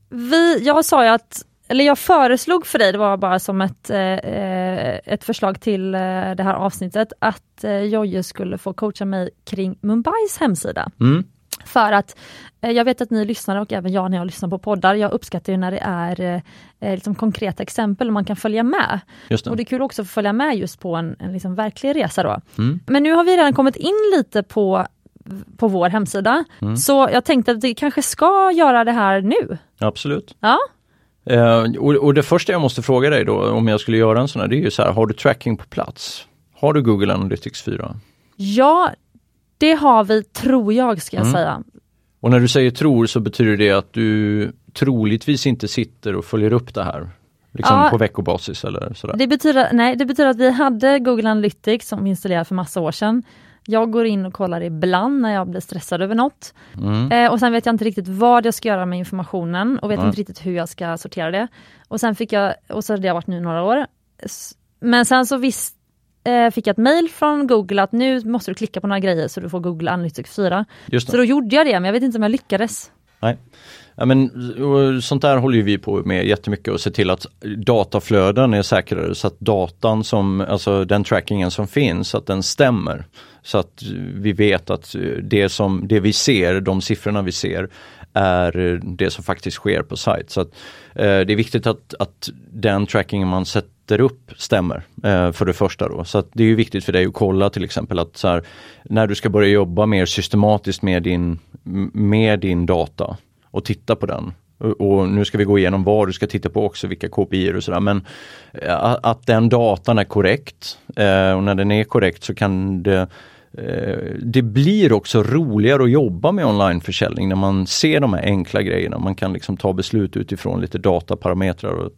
vi, jag sa ju att, eller jag föreslog för dig, det var bara som ett, eh, ett förslag till eh, det här avsnittet, att eh, Jojje skulle få coacha mig kring Mumbais hemsida. Mm. För att eh, jag vet att ni lyssnare och även jag när jag lyssnar på poddar, jag uppskattar ju när det är eh, liksom konkreta exempel man kan följa med. Det. Och det är kul också att följa med just på en, en liksom verklig resa då. Mm. Men nu har vi redan kommit in lite på, på vår hemsida, Mm. så jag tänkte att vi kanske ska göra det här nu. Absolut. Ja, Eh, och, och det första jag måste fråga dig då om jag skulle göra en sån här, det är ju så här, har du tracking på plats? Har du Google Analytics 4? ja det har vi, tror jag, ska jag Mm. säga. Och när du säger tror så betyder det att du troligtvis inte sitter och följer upp det här? Liksom Ja. på veckobasis eller sådär? Det betyder, nej, det betyder att vi hade Google Analytics som vi installerade för massa år sedan. Jag går in och kollar ibland när jag blir stressad över något. Mm. Eh, och sen vet jag inte riktigt vad jag ska göra med informationen och vet Nej. inte riktigt hur jag ska sortera det. Och sen fick jag, och så har det varit nu några år. Men sen så visst, eh, fick jag ett mail från Google att nu måste du klicka på några grejer så du får Google Analytics 4. Just det. Så då gjorde jag det, men jag vet inte om jag lyckades. Nej. Ja, men, sånt där håller vi på med jättemycket och se till att dataflöden är säkrare så att datan som, alltså den trackingen som finns, att den stämmer. Så att vi vet att det som, det vi ser, de siffrorna vi ser är det som faktiskt sker på sajt. Så att, eh, det är viktigt att, att den tracking man sätter upp stämmer eh, för det första då. Så att det är ju viktigt för dig att kolla till exempel att så här, när du ska börja jobba mer systematiskt med din, med din data och titta på den. Och, nu ska vi gå igenom vad du ska titta på också, vilka KPI och sådär. Men eh, att, den datan är korrekt eh, och när den är korrekt så kan det eh, det blir också roligare att jobba med onlineförsäljning när man ser de här enkla grejerna. Man kan liksom ta beslut utifrån lite dataparametrar. Och,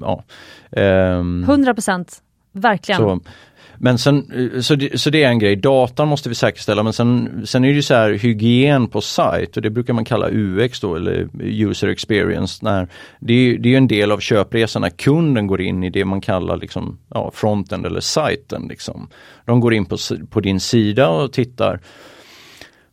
ja. Ehm, 100 procent, verkligen. så, men sen, eh, så, det, så det är en grej, datan måste vi säkerställa men sen, sen är det ju så här hygien på sajt och det brukar man kalla UX då eller user experience. När, det, är, det är en del av köpresan när kunden går in i det man kallar liksom, ja, fronten eller sajten. Liksom. De går in på, på din sida och tittar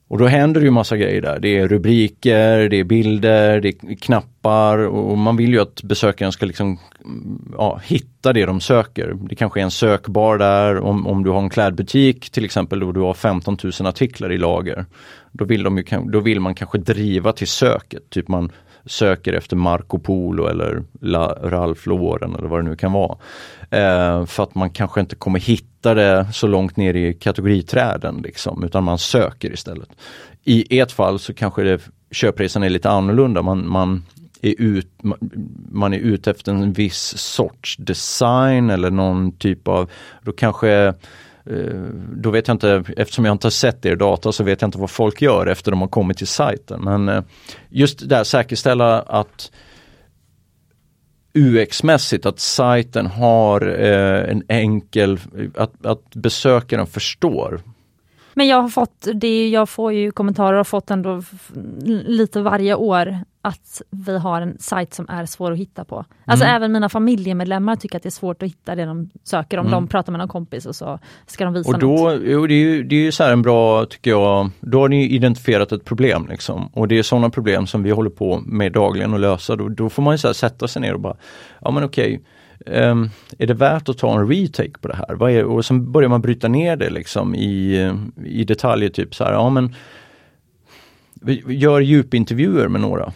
och då händer det ju massa grejer där. Det är rubriker, det är bilder, det är knappar och man vill ju att besökaren ska liksom mm, ja, hitta det de söker. Det kanske är en sökbar där om, om du har en klädbutik till exempel och du har 15 000 artiklar i lager. Då vill, de ju, då vill man kanske driva till söket, typ man söker efter Marco Polo eller La, Ralph Lauren eller vad det nu kan vara. Eh, för att man kanske inte kommer hitta det så långt ner i kategoriträden liksom, utan man söker istället. I ett fall så kanske det, köpresan är lite annorlunda. Man, man, är ut, man är ute efter en viss sorts design eller någon typ av, då kanske Eh, då vet jag inte, eftersom jag inte har sett er data så vet jag inte vad folk gör efter de har kommit till sajten. Men eh, just det där säkerställa att UX-mässigt att sajten har eh, en enkel, att, att besökaren förstår men jag har fått, det, jag får ju kommentarer och har fått ändå lite varje år att vi har en sajt som är svår att hitta på. Alltså mm. även mina familjemedlemmar tycker att det är svårt att hitta det de söker om mm. de pratar med någon kompis och så ska de visa och då, något. Jo, det är ju, det är ju så en bra, tycker jag, då har ni identifierat ett problem liksom. Och det är sådana problem som vi håller på med dagligen att lösa. Då, då får man ju så sätta sig ner och bara, ja men okej, Um, är det värt att ta en retake på det här? Är, och sen börjar man bryta ner det liksom i, i detaljer, typ så här, ja men Gör djupintervjuer med några.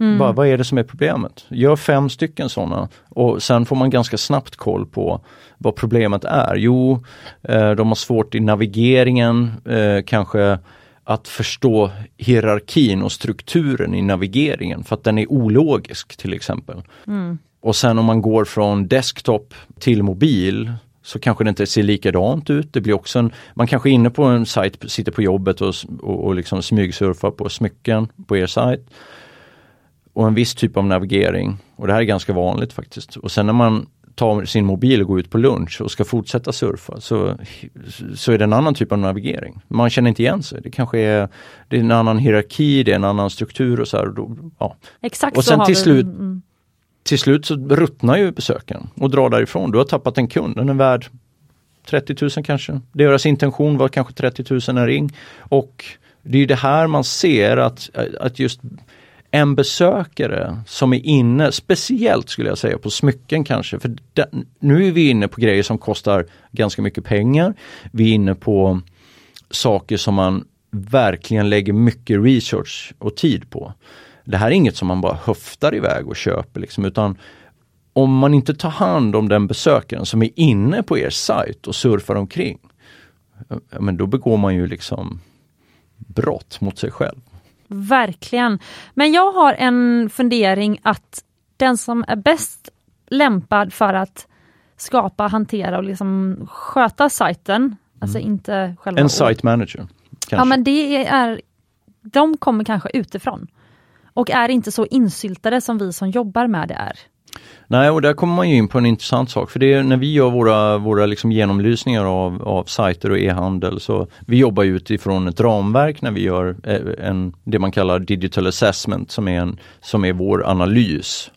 Mm. Bara, vad är det som är problemet? Gör fem stycken sådana och sen får man ganska snabbt koll på vad problemet är. Jo, eh, de har svårt i navigeringen, eh, kanske att förstå hierarkin och strukturen i navigeringen för att den är ologisk till exempel. Mm. Och sen om man går från desktop till mobil så kanske det inte ser likadant ut. Det blir också en, man kanske är inne på en sajt, sitter på jobbet och, och, och liksom smygsurfar på smycken på er sajt. Och en viss typ av navigering. Och det här är ganska vanligt faktiskt. Och sen när man tar sin mobil och går ut på lunch och ska fortsätta surfa så, så är det en annan typ av navigering. Man känner inte igen sig. Det kanske är, det är en annan hierarki, det är en annan struktur och så här. Och då, ja. Exakt och sen till slut mm till slut så ruttnar ju besökaren och drar därifrån. Du har tappat en kund, den är värd 30 000 kanske. Deras intention var kanske 30 000 en ring. Och det är det här man ser att, att just en besökare som är inne, speciellt skulle jag säga på smycken kanske, för den, nu är vi inne på grejer som kostar ganska mycket pengar. Vi är inne på saker som man verkligen lägger mycket research och tid på. Det här är inget som man bara höftar iväg och köper liksom, utan om man inte tar hand om den besökaren som är inne på er sajt och surfar omkring, men då begår man ju liksom brott mot sig själv. Verkligen. Men jag har en fundering att den som är bäst lämpad för att skapa, hantera och liksom sköta sajten, alltså mm. alltså inte själva... En site manager. Kanske. Ja men det är, de kommer kanske utifrån och är inte så insyltade som vi som jobbar med det är. Nej, och där kommer man ju in på en intressant sak, för det är när vi gör våra, våra liksom genomlysningar av, av sajter och e-handel, så vi jobbar utifrån ett ramverk när vi gör eh, en, det man kallar digital assessment, som är, en, som är vår analys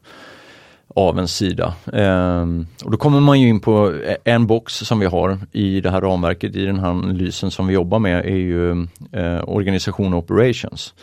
av en sida. Um, och Då kommer man ju in på en box som vi har i det här ramverket, i den här analysen som vi jobbar med, är ju uh, organisation operations.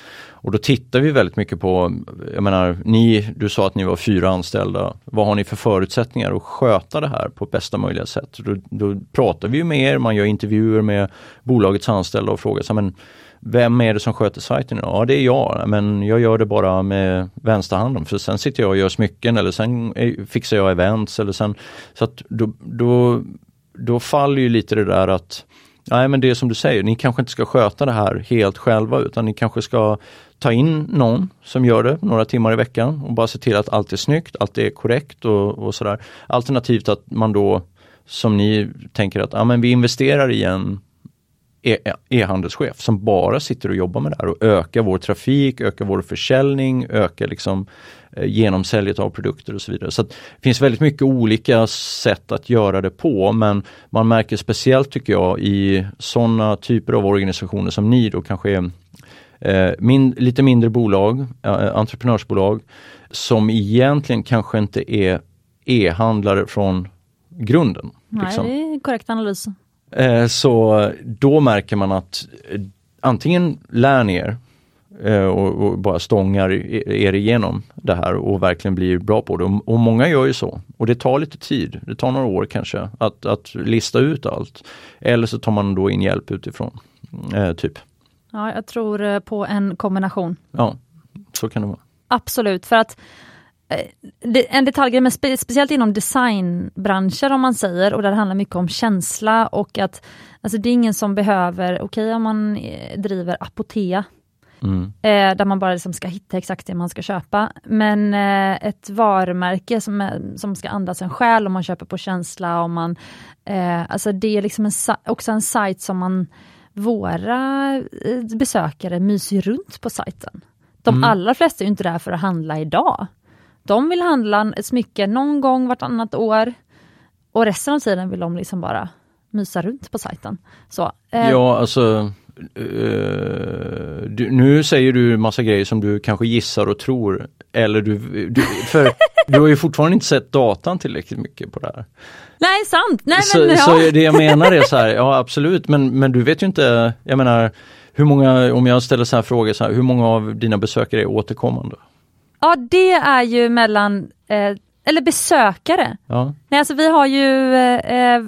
Och då tittar vi väldigt mycket på, jag menar, ni, du sa att ni var fyra anställda. Vad har ni för förutsättningar att sköta det här på bästa möjliga sätt? Då, då pratar vi med er, man gör intervjuer med bolagets anställda och frågar, så, men vem är det som sköter sajten? Ja det är jag, men jag gör det bara med vänsterhanden för sen sitter jag och gör smycken eller sen fixar jag events eller sen så att då, då, då faller ju lite det där att Nej men det är som du säger, ni kanske inte ska sköta det här helt själva utan ni kanske ska ta in någon som gör det några timmar i veckan och bara se till att allt är snyggt, allt är korrekt och, och sådär. Alternativt att man då som ni tänker att ah, men vi investerar i en e, e, e-handelschef som bara sitter och jobbar med det här och ökar vår trafik, ökar vår försäljning, ökar liksom eh, genomsäljet av produkter och så vidare. Så Det finns väldigt mycket olika sätt att göra det på men man märker speciellt tycker jag i sådana typer av organisationer som ni då kanske är min, lite mindre bolag, eh, entreprenörsbolag som egentligen kanske inte är e-handlare från grunden. Nej, liksom. det är korrekt analys. Eh, så då märker man att antingen lär ni er eh, och, och, bara stångar er igenom det här och verkligen blir bra på det. Och, och, många gör ju så. Och det tar lite tid, det tar några år kanske att, att lista ut allt. Eller så tar man då in hjälp utifrån. Eh, typ. Ja, jag tror eh, på en kombination. Ja, så kan det vara. Absolut, för att eh, en detaljgrej, men spe, speciellt inom designbranscher om man säger, och där det handlar mycket om känsla och att alltså det är ingen som behöver, okej okay, om man eh, driver Apotea, mm. eh, där man bara liksom ska hitta exakt det man ska köpa, men eh, ett varumärke som, är, som ska andas en själ om man köper på känsla, om man, eh, alltså det är liksom en, också en sajt som man våra eh, besökare myser runt på sajten. De mm. allra flesta är inte där för att handla idag. De vill handla ett smycke någon gång vartannat år och resten av tiden vill de liksom bara mysa runt på sajten. Så, eh. Ja, alltså Uh, du, nu säger du massa grejer som du kanske gissar och tror. Eller du, du, för *laughs* du har ju fortfarande inte sett datan tillräckligt mycket på det här. Nej, sant! Nej, så, men, ja. så det jag menar är så här, *laughs* ja absolut, men, men du vet ju inte, jag menar, hur många, om jag ställer så här frågor, så här, hur många av dina besökare är återkommande? Ja, det är ju mellan, eh, eller besökare. Ja. Nej, alltså vi har ju eh,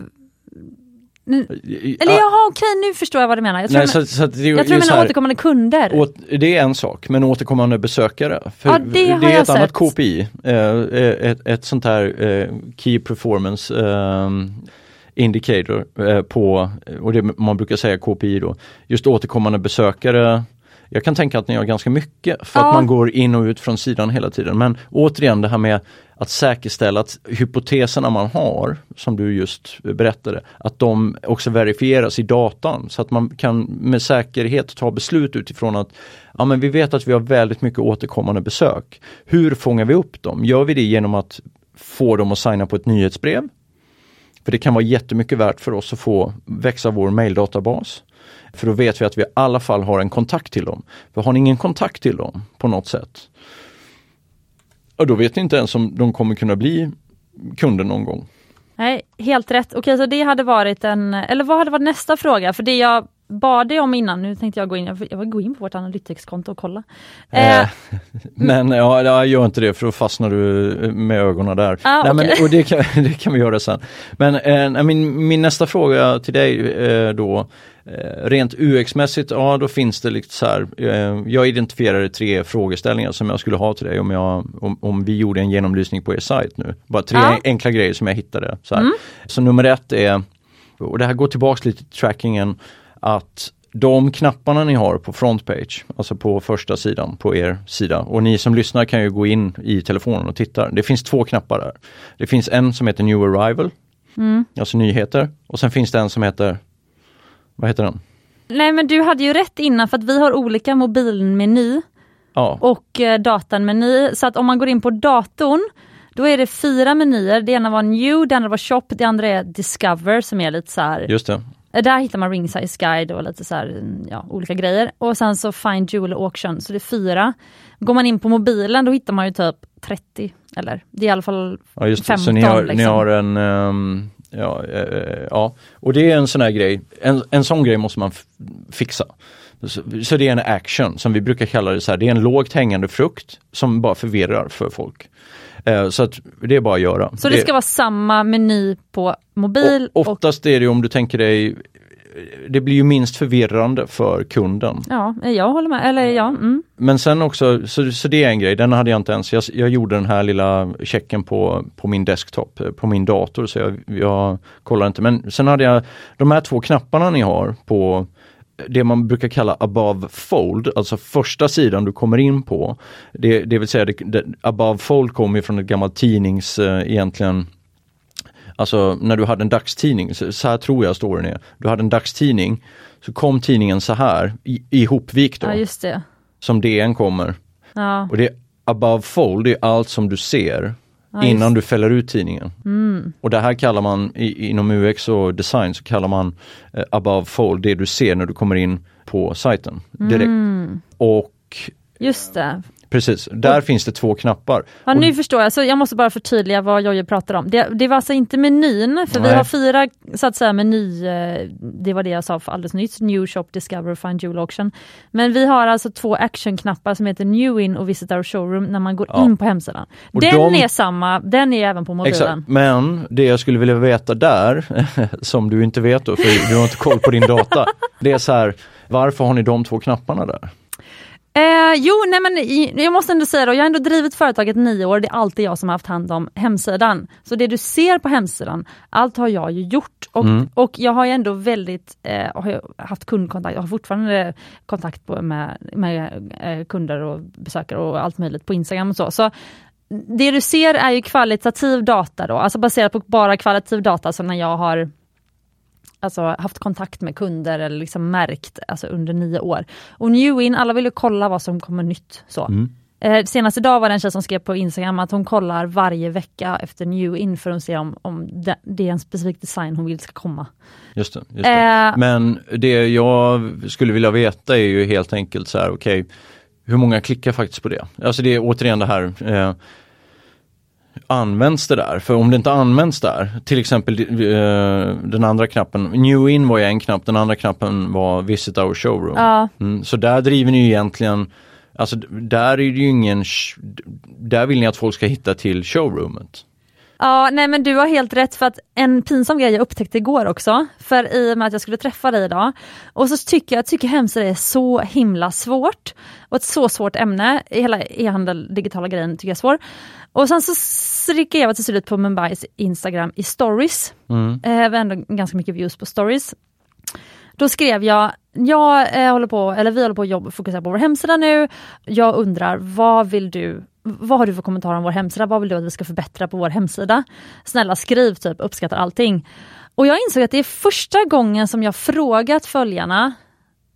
eller jaha okej nu förstår jag vad du menar. Jag tror, Nej, så, så det, jag tror menar här, återkommande kunder. Å, det är en sak, men återkommande besökare. För ja, det, det är ett sett. annat KPI, eh, eh, ett, ett sånt här eh, Key Performance eh, Indicator eh, på, och det man brukar säga KPI då, just återkommande besökare jag kan tänka att ni har ganska mycket för ja. att man går in och ut från sidan hela tiden. Men återigen det här med att säkerställa att hypoteserna man har, som du just berättade, att de också verifieras i datan så att man kan med säkerhet ta beslut utifrån att ja, men vi vet att vi har väldigt mycket återkommande besök. Hur fångar vi upp dem? Gör vi det genom att få dem att signa på ett nyhetsbrev? För det kan vara jättemycket värt för oss att få växa vår maildatabas. För då vet vi att vi i alla fall har en kontakt till dem. För har ni ingen kontakt till dem på något sätt, och då vet ni inte ens om de kommer kunna bli kunder någon gång. Nej, helt rätt. Okej, så det hade varit en, eller vad hade varit nästa fråga? För det jag bad dig om innan, nu tänkte jag gå in, jag vill gå in på vårt Analytics-konto och kolla. Eh, eh *laughs* men ja, jag gör inte det för då fastnar du med ögonen där. Ah, Nej, okay. men, och det, kan, *laughs* det kan vi göra sen. Men eh, min, min nästa fråga till dig eh, då, Eh, rent UX-mässigt, ja då finns det lite så här, eh, jag identifierade tre frågeställningar som jag skulle ha till dig om, jag, om, om vi gjorde en genomlysning på er sajt nu. Bara tre ja. enkla grejer som jag hittade. Så, mm. så nummer ett är, och det här går tillbaks lite till trackingen, att de knapparna ni har på frontpage, alltså på första sidan på er sida och ni som lyssnar kan ju gå in i telefonen och titta. Det finns två knappar där. Det finns en som heter New Arrival, mm. alltså nyheter och sen finns det en som heter vad heter den? Nej men du hade ju rätt innan för att vi har olika mobilmeny ja. och eh, datanmeny. Så att om man går in på datorn då är det fyra menyer. Det ena var new, det andra var shop, det andra är discover som är lite så här. Just det. Eh, där hittar man ring size guide och lite så här, mm, ja, olika grejer. Och sen så find jewel auction, så det är fyra. Går man in på mobilen då hittar man ju typ 30 eller det är i alla fall ja, just det. 15. Så ni har, liksom. ni har en um Ja, eh, ja, och det är en sån här grej, en, en sån grej måste man fixa. Så, så, det är en action som vi brukar kalla det så här, det är en lågt hängande frukt som bara förvirrar för folk. Eh, så att det är bara att göra. Så det, det ska vara samma meny på mobil? Och, oftast är det om du tänker dig det blir ju minst förvirrande för kunden. Ja, jag håller med. Eller ja. Mm. Men sen också, så, så det är en grej, den hade jag inte ens, jag, jag gjorde den här lilla checken på, på min desktop, på min dator så jag, jag kollar inte. Men sen hade jag de här två knapparna ni har på det man brukar kalla above fold, alltså första sidan du kommer in på. Det, det vill säga, det, det, above fold kommer från ett gammalt tidnings, eh, egentligen Alltså när du hade en dagstidning, så här tror jag storyn är. Du hade en dagstidning, så kom tidningen så här i, ihopvikt då. Ja, just det. Som DN kommer. Ja. Och det above fold, det är allt som du ser ja, innan du fäller ut tidningen. Mm. Och det här kallar man i, inom UX och design så kallar man eh, above fold, det du ser när du kommer in på sajten direkt. Mm. Och Just det. Precis, där finns det två knappar. Ja, Och- nu förstår jag, så jag måste bara förtydliga vad Jojje pratar om. Det, det var alltså inte menyn, för vi Nej. har fyra så att säga meny, eh, det var det jag sa för alldeles nyss, New Shop, Discover och Find Jewel Auction. Men vi har alltså två actionknappar som heter New In och Visit Our Showroom när man går Ja. in på hemsidan. Och den de- är samma, den är även på mobilen. Exakt, men det jag skulle vilja veta där, *laughs* som du inte vet då, för du har inte koll på din data, *laughs* det är så här, varför har ni de två knapparna där? Eh, jo, nej men jag måste ändå säga då, jag har ändå drivit företaget nio år, det är alltid jag som har haft hand om hemsidan. Så det du ser på hemsidan, allt har jag ju gjort. Och, Mm. och jag har ju ändå väldigt eh, har haft kundkontakt, jag har fortfarande kontakt med, med eh, kunder och besökare och allt möjligt på Instagram och så. så det du ser är ju kvalitativ data då, alltså baserat på bara kvalitativ data, så när jag har alltså, haft kontakt med kunder eller liksom märkt alltså, under nio år. Och New In, alla vill ju kolla vad som kommer nytt. Så. Mm. Eh, senast idag var det en tjej som skrev på Instagram att hon kollar varje vecka efter New In för att se om, om det, det är en specifik design hon vill ska komma. Just det. Just det. Eh, Men det jag skulle vilja veta är ju helt enkelt så här, okej, hur många klickar faktiskt på det? Alltså det är återigen det här, eh, används det där? För om det inte används där, till exempel eh, den andra knappen, New In var ju en knapp, den andra knappen var Visit Our Showroom. ja, Mm, så där driver ni ju egentligen, alltså där är det ju ingen, där vill ni att folk ska hitta till showroomet. Ja, nej men du har helt rätt för att en pinsam grej jag upptäckte igår också, för i och med att jag skulle träffa dig idag, och så tycker jag, tycker hemsida är så himla svårt, och ett så svårt ämne, hela e-handel, digitala grejen tycker jag är svår. Och sen så skrev jag till slut på Mumbais Instagram i stories, Mm. eh, vi har ändå ganska mycket views på stories. Då skrev jag, jag eh, håller på, eller vi håller på att jobba, fokusera på vår hemsida nu. Jag undrar, vad vill du, vad har du för kommentarer om vår hemsida? Vad vill du att vi ska förbättra på vår hemsida? Snälla skriv, typ, uppskattar allting. Och jag insåg att det är första gången som jag frågat följarna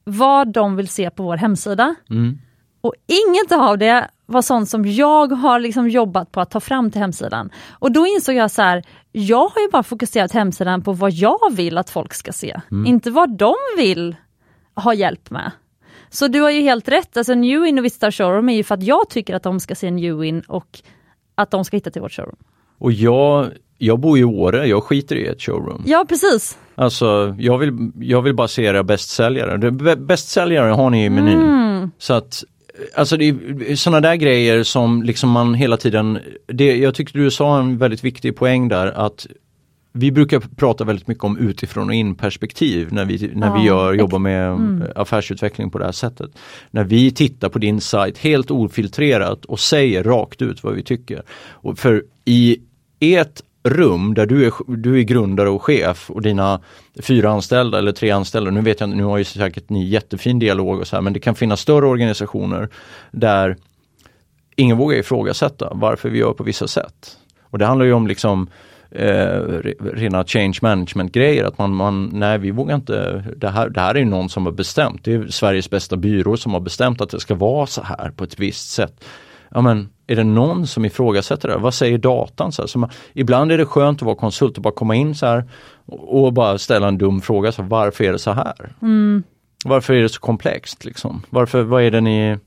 vad de vill se på vår hemsida. Mm. Och inget av det var sånt som jag har liksom jobbat på att ta fram till hemsidan. Och då insåg jag så här, jag har ju bara fokuserat hemsidan på vad jag vill att folk ska se, inte vad de vill ha hjälp med. Så du har ju helt rätt, alltså New In och Vista Showroom är ju för att jag tycker att de ska se New In och att de ska hitta till vårt showroom. Och jag, jag bor i Åre, jag skiter i ett showroom. Ja precis. Alltså jag vill, jag vill bara se era bästsäljare. Bästsäljare har ni i menyn. Mm. Så att Alltså det är sådana där grejer som liksom man hela tiden, det, jag tyckte du sa en väldigt viktig poäng där att vi brukar prata väldigt mycket om utifrån och in perspektiv när vi, när vi Ja, gör, ex- jobbar med mm. affärsutveckling på det här sättet. När vi tittar på din sajt helt ofiltrerat och säger rakt ut vad vi tycker. Och för i ert rum där du är, du är grundare och chef och dina fyra anställda eller tre anställda, nu vet jag nu har ju säkert ni jättefin dialog och så här, men det kan finnas större organisationer där ingen vågar ifrågasätta varför vi gör på vissa sätt. Och det handlar ju om liksom eh, rena change management grejer, att man, man, nej vi vågar inte, det här, det här är ju någon som har bestämt, det är Sveriges bästa byrå som har bestämt att det ska vara så här på ett visst sätt. Ja men är det någon som ifrågasätter det? Vad säger datan? Så så man, ibland är det skönt att vara konsult och bara komma in så här och, och bara ställa en dum fråga, så här, varför är det så här? Varför är det så komplext? Liksom? Varför, vad är det ni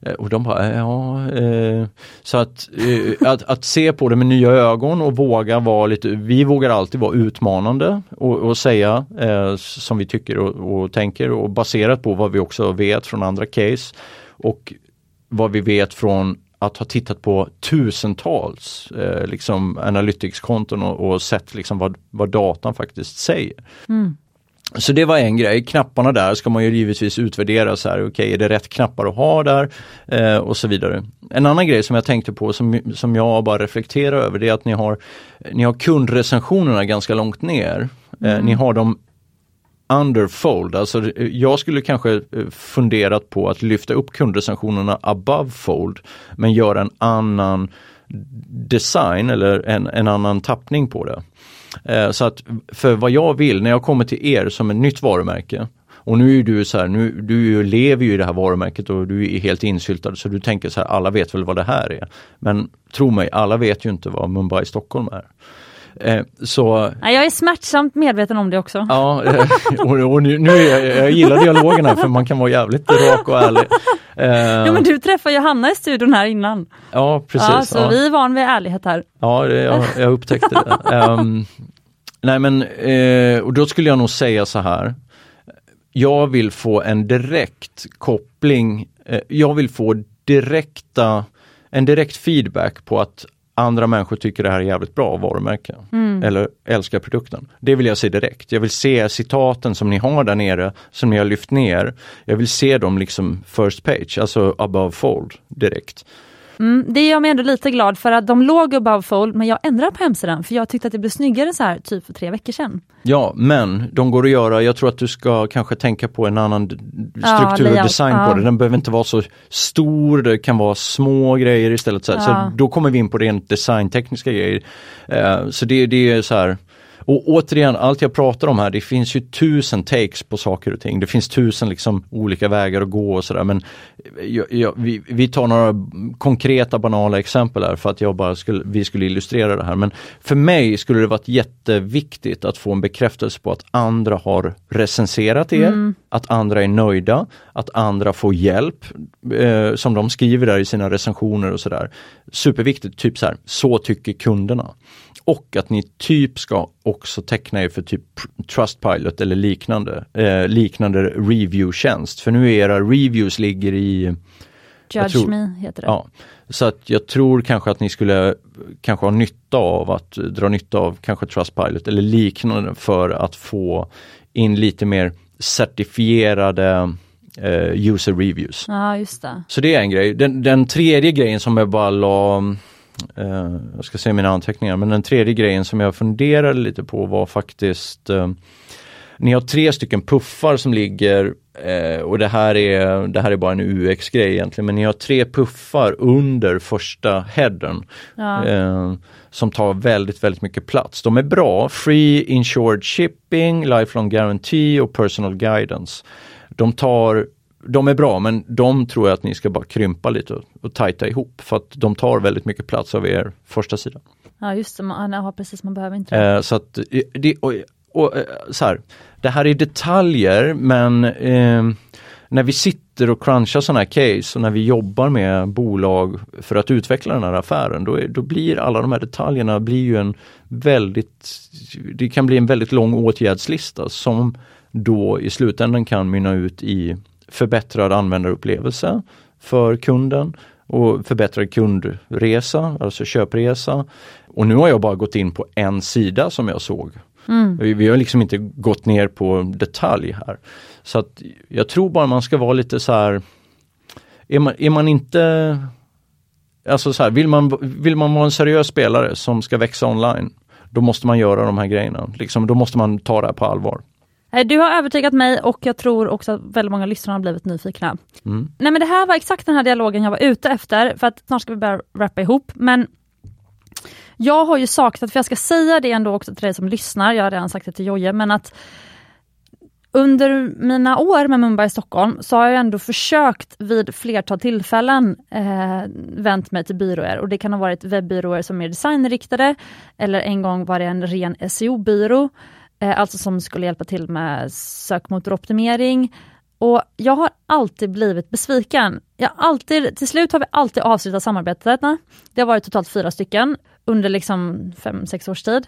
Eh, och de bara, ja, eh, så att, eh, att, att se på det med nya ögon och våga vara lite, vi vågar alltid vara utmanande och, och säga eh, som vi tycker och, och tänker och baserat på vad vi också vet från andra case och vad vi vet från att ha tittat på tusentals eh, liksom analytics-konton och, och sett liksom vad, vad datan faktiskt säger. Så det var en grej, knapparna där ska man ju givetvis utvärdera så här, okej är det rätt knappar att ha där eh, och så vidare. En annan grej som jag tänkte på som, som jag bara reflekterar över det är att ni har, ni har kundrecensionerna ganska långt ner. Eh, ni har dem underfold, alltså eh, jag skulle kanske eh, funderat på att lyfta upp kundrecensionerna above fold men göra en annan design eller en, en annan tappning på det. Eh, så att för vad jag vill när jag kommer till er som ett nytt varumärke och nu är du så här, nu, du lever ju i det här varumärket och du är helt insyltad så du tänker så här, alla vet väl vad det här är. Men tro mig, alla vet ju inte vad Mumbai Stockholm är. Eh, så, jag är smärtsamt medveten om det också. ja, eh, och, och nu, nu jag, jag gillar dialogen här för man kan vara jävligt rak och ärlig. Eh, Jo men du träffade ju Hanna i studion här innan. ja, precis. ja, så ja. vi är van vid ärlighet här. Ja, det, jag, jag upptäckte det. Ehm, nej men, och då skulle jag nog säga så här. Jag vill få en direkt koppling, jag vill få direkta, en direkt feedback på att andra människor tycker det här är jävligt bra varumärke. Eller älskar produkten. Det vill jag se direkt. Jag vill se citaten som ni har där nere, som ni har lyft ner. Jag vill se dem liksom first page, alltså above fold direkt. Mm, det gör mig ändå lite glad för att de låg above fold men jag ändrade på hemsidan för jag tyckte att det blev snyggare så här typ för tre veckor sedan. Ja, men de går att göra, jag tror att du ska kanske tänka på en annan d- Ja, struktur och design ja. på det. Den behöver inte vara så stor, det kan vara små grejer istället. Så. Ja. så då kommer vi in på rent designtekniska grejer. Eh, så det, det är så här och återigen, allt jag pratar om här, det finns ju tusen takes på saker och ting. Det finns tusen liksom olika vägar att gå och sådär men jag, jag, vi, vi tar några konkreta banala exempel här för att jag bara skulle, vi skulle illustrera det här. Men för mig skulle det varit jätteviktigt att få en bekräftelse på att andra har recenserat er, att andra är nöjda, att andra får hjälp eh, som de skriver där i sina recensioner och sådär. Superviktigt, typ så här, så tycker kunderna. Och att ni typ ska också teckna er för typ Trustpilot eller liknande, eh, liknande review-tjänst. För nu är era reviews ligger i Judge tror- me heter det. Ja, så att jag tror kanske att ni skulle kanske ha nytta av att dra nytta av kanske Trustpilot eller liknande för att få in lite mer certifierade eh, user reviews. Ja, just det. Så det är en grej. Den, den tredje grejen som jag bara la, eh, jag ska se mina anteckningar, men den tredje grejen som jag funderade lite på var faktiskt eh, ni har tre stycken puffar som ligger eh, och det här, är, det här är bara en UX-grej egentligen, men ni har tre puffar under första headern Ja. eh, som tar väldigt, väldigt mycket plats. De är bra, Free Insured Shipping, Lifelong Guarantee och Personal Guidance. De tar de är bra men de tror jag att ni ska bara krympa lite och, och tajta ihop för att de tar väldigt mycket plats av er första sida. ja, just det. Man, ja, precis, man behöver inte det. Eh, så att, eh, det, och, och, eh, så här, det här är detaljer men eh, när vi sitter och crunchar sådana här case och när vi jobbar med bolag för att utveckla den här affären då, är, då blir alla de här detaljerna blir ju en väldigt, det kan bli en väldigt lång åtgärdslista som då i slutändan kan mynna ut i förbättrad användarupplevelse för kunden och förbättrad kundresa, alltså köpresa. Och nu har jag bara gått in på en sida som jag såg. Vi, vi har liksom inte gått ner på detalj här. Så att jag tror bara man ska vara lite så här är man, är man inte Alltså så här, vill man, vill man vara en seriös spelare som ska växa online Då måste man göra de här grejerna. Liksom, då måste man ta det här på allvar. Eh, Du har övertygat mig och jag tror också att väldigt många lyssnare har blivit nyfikna. Mm. Nej men det här var exakt den här dialogen jag var ute efter för att snart ska vi börja rappa ihop men jag har ju saknat, för jag ska säga det ändå också till dig som lyssnar, jag har redan sagt det till Jojje, men att under mina år med Mumbai i Stockholm så har jag ändå försökt vid flertal tillfällen eh, vänt mig till byråer och det kan ha varit webbyråer som är designriktade eller en gång var det en ren SEO-byrå, Eh, alltså som skulle hjälpa till med sökmotoroptimering. Och jag har alltid blivit besviken. Jag alltid, till slut har vi alltid avslutat samarbetena. Det har varit totalt fyra stycken under liksom fem, sex års tid.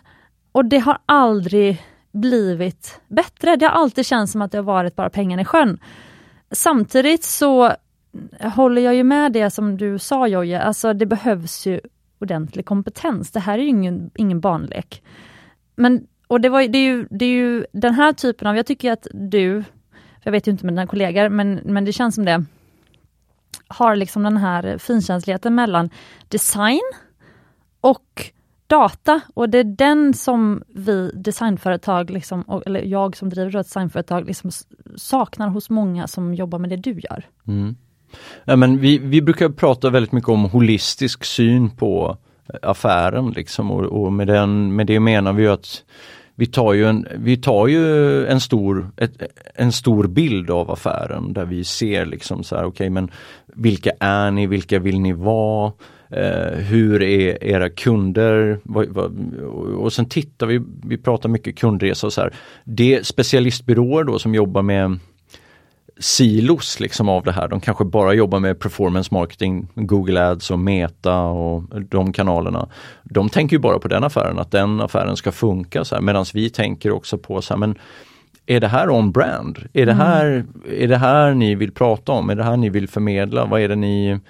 Och det har aldrig blivit bättre. Det har alltid känts som att det har varit bara pengarna i sjön. Samtidigt så håller jag ju med det som du sa Jojje, alltså det behövs ju ordentlig kompetens. Det här är ju ingen, ingen barnlek. Men, och det, var, det, är ju, det är ju den här typen av, jag tycker att du, jag vet ju inte med dina kollegor, men, men det känns som det, har liksom den här finkänsligheten mellan design och data och det är den som vi designföretag, liksom, eller jag som driver ett designföretag, liksom saknar hos många som jobbar med det du gör. Mm. Ja, men vi, vi brukar prata väldigt mycket om holistisk syn på eh, affären liksom och, och med, den, med det menar vi ju att vi tar ju en, vi tar ju en, stor, ett, en stor bild av affären där vi ser liksom så här, okej men vilka är ni, vilka vill ni vara? Eh, hur är era kunder? Vad, vad, och sen tittar vi, vi pratar mycket kundresa och så här. Det är specialistbyråer då som jobbar med silos liksom av det här. De kanske bara jobbar med performance marketing, Google Ads och Meta och de kanalerna. De tänker ju bara på den affären, att den affären ska funka så medan vi tänker också på så här, men är det här on-brand? Är, det här, mm. är det här ni vill prata om? Är det här ni vill förmedla? Vad är det ni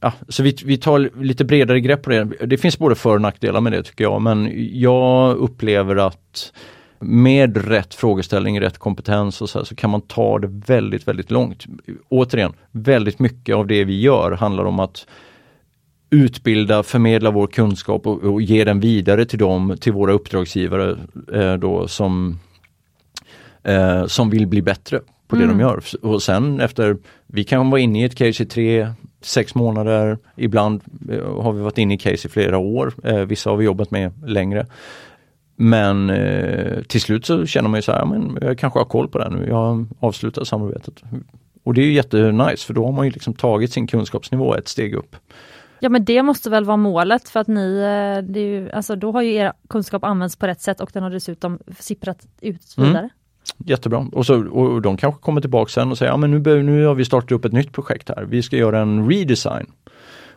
Ja, så vi, vi tar lite bredare grepp på det. Det finns både för och nackdelar med det tycker jag, men jag upplever att med rätt frågeställning, rätt kompetens och så, här, så kan man ta det väldigt, väldigt långt. Återigen, väldigt mycket av det vi gör handlar om att utbilda, förmedla vår kunskap och, och ge den vidare till dem, till våra uppdragsgivare eh, då som, eh, som vill bli bättre på det mm. de gör. Och sen efter, vi kan vara inne i ett case i tre, sex månader, ibland eh, har vi varit inne i case i flera år, eh, vissa har vi jobbat med längre. Men eh, till slut så känner man ju så här, men jag kanske har koll på det nu, jag avslutar samarbetet. Och det är ju jättenice för då har man ju liksom tagit sin kunskapsnivå ett steg upp. Ja men det måste väl vara målet för att ni, eh, det är ju, alltså då har ju er kunskap använts på rätt sätt och den har dessutom sipprat ut mm. vidare. Mm. Jättebra. Och, så, och de kanske kommer tillbaka sen och säger, ja men nu, nu har vi startat upp ett nytt projekt här. Vi ska göra en redesign.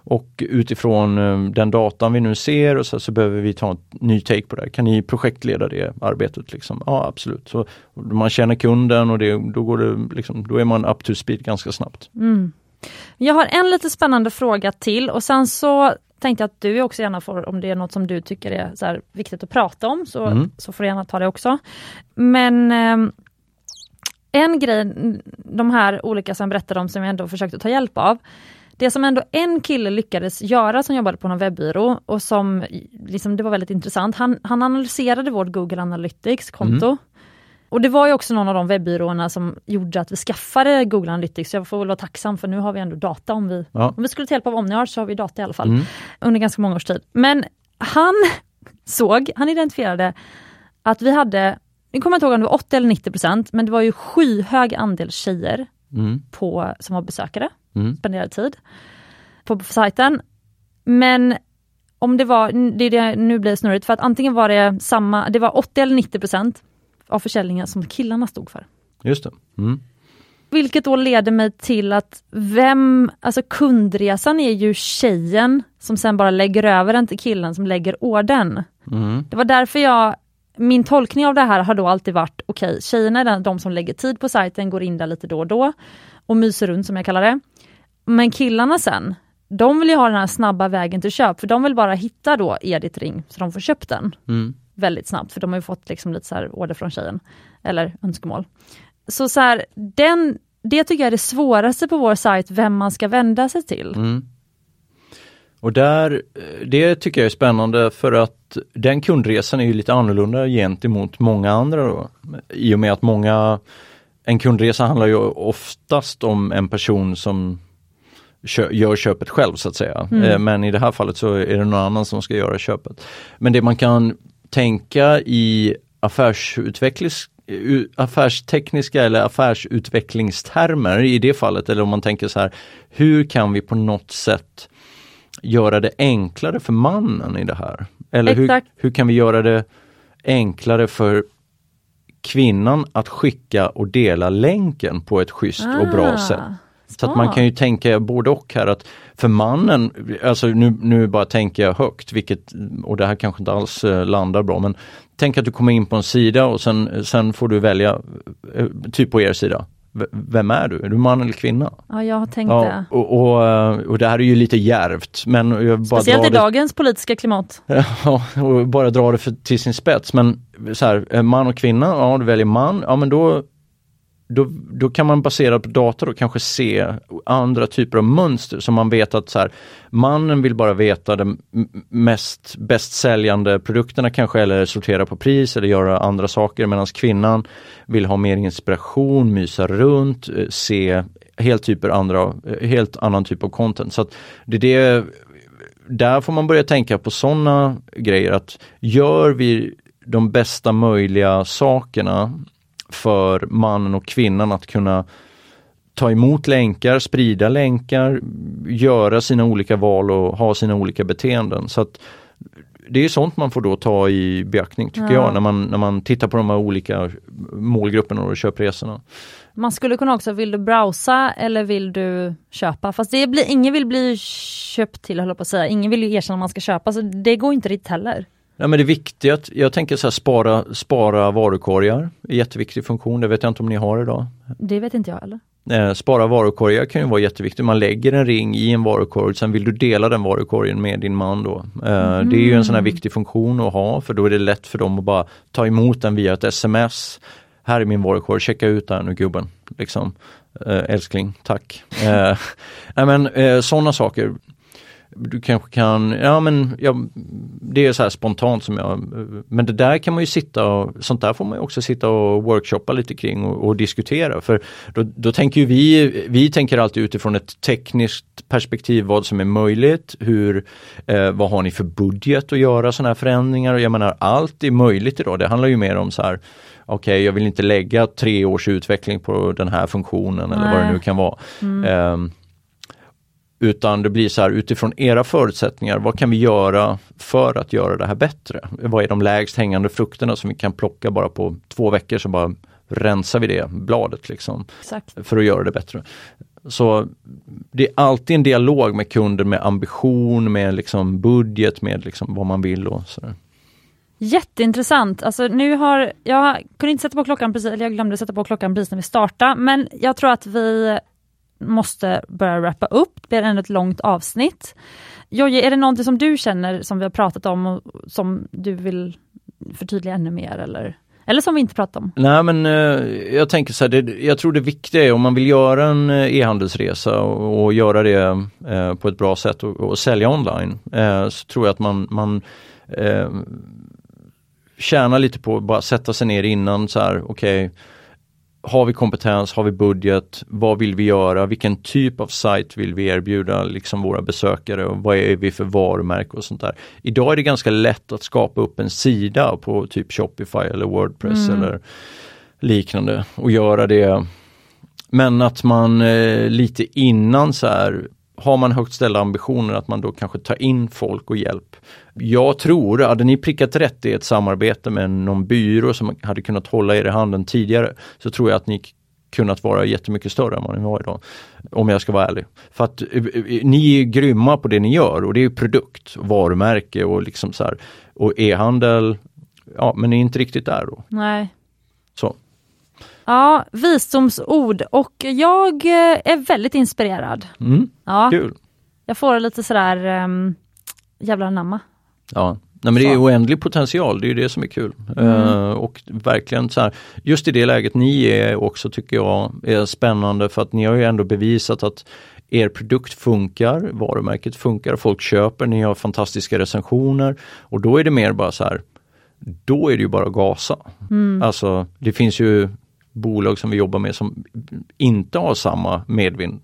Och utifrån eh, den datan vi nu ser och så, så behöver vi ta en ny take på det. Kan ni projektleda det arbetet? Liksom? Ja absolut. Så man känner kunden och det, då, går det, liksom, då är man up to speed ganska snabbt. Mm. Jag har en lite spännande fråga till och sen så tänkte jag att du också gärna får, om det är något som du tycker är så viktigt att prata om, så, mm. så får du gärna ta det också. Men eh, en grej, de här olika som jag berättade om som jag ändå försökte ta hjälp av, det som ändå en kille lyckades göra som jobbade på någon webbyrå och som liksom, det var väldigt intressant. Han, han analyserade vårt Google Analytics konto. Mm. Och det var ju också någon av de webbyråerna som gjorde att vi skaffade Google Analytics. Jag får väl vara tacksam för nu har vi ändå data om vi, ja. om vi skulle ta hjälp av Omniart så har vi data i alla fall. Mm. Under ganska många års tid. Men han *laughs* såg, han identifierade att vi hade, nu kommer jag inte ihåg om det var 80 eller 90 procent, men det var ju skyhög andel tjejer mm. på, som var besökare, mm. spenderade tid på, på sajten. Men om det var, det, det, nu blir snurrigt, för att antingen var det samma, det var 80 eller 90 procent av försäljningen som killarna stod för. Just det. Mm. Vilket då leder mig till att vem, alltså kundresan är ju tjejen som sen bara lägger över den till killen som lägger orden. Mm. Det var därför jag, min tolkning av det här har då alltid varit, okej, okay, tjejerna är de som lägger tid på sajten, går in där lite då och då och myser runt som jag kallar det. Men killarna sen, de vill ju ha den här snabba vägen till köp, för de vill bara hitta då Edith Ring så de får köpt den. Mm väldigt snabbt, för de har ju fått liksom lite så order från tjejen, eller önskemål. Så, så här, den, det tycker jag är det svåraste på vår sajt, vem man ska vända sig till. Mm. Och där, det tycker jag är spännande för att den kundresan är ju lite annorlunda gentemot många andra då. I och med att många, en kundresa handlar ju oftast om en person som gör köpet själv så att säga. Mm. Eh, men i det här fallet så är det någon annan som ska göra köpet. Men det man kan tänka i affärstekniska eller affärsutvecklingstermer i det fallet eller om man tänker så här hur kan vi på något sätt göra det enklare för mannen i det här? Eller hur, hur kan vi göra det enklare för kvinnan att skicka och dela länken på ett schysst ah. och bra ah. sätt? Så att man kan ju tänka både och här att för mannen, alltså nu, nu bara tänker jag högt, vilket, och det här kanske inte alls eh, landar bra, men tänk att du kommer in på en sida och sen, sen får du välja, eh, typ på er sida, vem är du? Är du man eller kvinna? Ja, jag har tänkt ja, det. Och, och, eh, och, det här är ju lite järvt. Men jag bara Speciellt i det, dagens politiska klimat. *laughs* Ja, och bara dra det för, till sin spets. Men så här, man och kvinna, ja du väljer man, ja men då då, då kan man baserat på data då kanske se andra typer av mönster som man vet att så här, mannen vill bara veta de mest bäst säljande produkterna kanske eller sortera på pris eller göra andra saker medan kvinnan vill ha mer inspiration, mysa runt, eh, se helt, typer andra, eh, helt annan typ av content. Så det är det, där får man börja tänka på sådana grejer att gör vi de bästa möjliga sakerna för mannen och kvinnan att kunna ta emot länkar, sprida länkar, göra sina olika val och ha sina olika beteenden. Så att det är sånt man får då ta i beaktning tycker ja. jag när man, när man tittar på de här olika målgrupperna och köpresorna. Man skulle kunna också, vill du browsa eller vill du köpa? Fast det blir, ingen vill bli köpt till, höll på att säga. Ingen vill ju erkänna att man ska köpa, så det går inte riktigt heller. Ja, men det är viktigt, jag tänker så här, spara, spara varukorgar, jätteviktig funktion, det vet jag inte om ni har idag. Det vet inte jag heller. Eh, spara varukorgar kan ju vara jätteviktigt. Man lägger en ring i en varukorg, sen vill du dela den varukorgen med din man då. Mm. Det är ju en sån här viktig funktion att ha för då är det lätt för dem att bara ta emot den via ett sms. Här är min varukorg, checka ut den nu gubben. Liksom. Eh, älskling, tack. eh, *laughs* men, sådana saker du kanske kan, ja men ja, det är så här spontant som jag, men det där kan man ju sitta och, sånt där får man också sitta och workshoppa lite kring och, och diskutera. För då, då, tänker vi, vi tänker alltid utifrån ett tekniskt perspektiv vad som är möjligt, hur, eh, vad har ni för budget att göra sådana här förändringar? Och jag menar allt är möjligt idag, det handlar ju mer om så här okej okay, jag vill inte lägga tre års utveckling på den här funktionen Nej. eller vad det nu kan vara. Mm. Um, utan det blir så här utifrån era förutsättningar, vad kan vi göra för att göra det här bättre? Vad är de lägst hängande frukterna som vi kan plocka bara på två veckor så bara rensar vi det bladet liksom. Exakt. För att göra det bättre. Så det är alltid en dialog med kunden med ambition, med liksom budget, med liksom vad man vill och sådär. Jätteintressant. Alltså nu har, jag kunde inte sätta på klockan precis, eller jag glömde sätta på klockan precis när vi startade, men jag tror att vi måste börja wrappa upp. Det blir ändå ett långt avsnitt. Jojje, är det någonting som du känner som vi har pratat om och som du vill förtydliga ännu mer eller? Eller som vi inte pratat om? Nej men eh, jag tänker så här, det, jag tror det viktiga är om man vill göra en eh, e-handelsresa och, och, göra det eh, på ett bra sätt och, och sälja online. Eh, så tror jag att man, man eh, tjänar lite på att bara sätta sig ner innan så här, okej okay, har vi kompetens, har vi budget, vad vill vi göra, vilken typ av sajt vill vi erbjuda liksom våra besökare och vad är vi för varumärke och sånt där. Idag är det ganska lätt att skapa upp en sida på typ Shopify eller Wordpress mm. eller liknande och göra det. Men att man eh, lite innan så här har man högt ställda ambitioner att man då kanske tar in folk och hjälp. Jag tror, hade ni prickat rätt i ett samarbete med någon byrå som hade kunnat hålla er i handen tidigare, så tror jag att ni kunnat vara jättemycket större än vad ni var idag. Om jag ska vara ärlig. För att eh, eh, ni är grymma på det ni gör och det är produkt, varumärke och liksom så här. Och e-handel, ja men ni är inte riktigt där då. Nej. Ja, visdomsord och jag eh, är väldigt inspirerad. Mm, ja. Kul! Jag får lite sådär um, jävlar anamma. Ja, Nej, men det är oändlig potential, det är det som är kul. Mm. Uh, och verkligen så här, just i det läget ni är också tycker jag är spännande för att ni har ju ändå bevisat att er produkt funkar, varumärket funkar, folk köper, ni har fantastiska recensioner och då är det mer bara så här, då är det ju bara att gasa. Mm. Alltså det finns ju bolag som vi jobbar med som inte har samma medvind.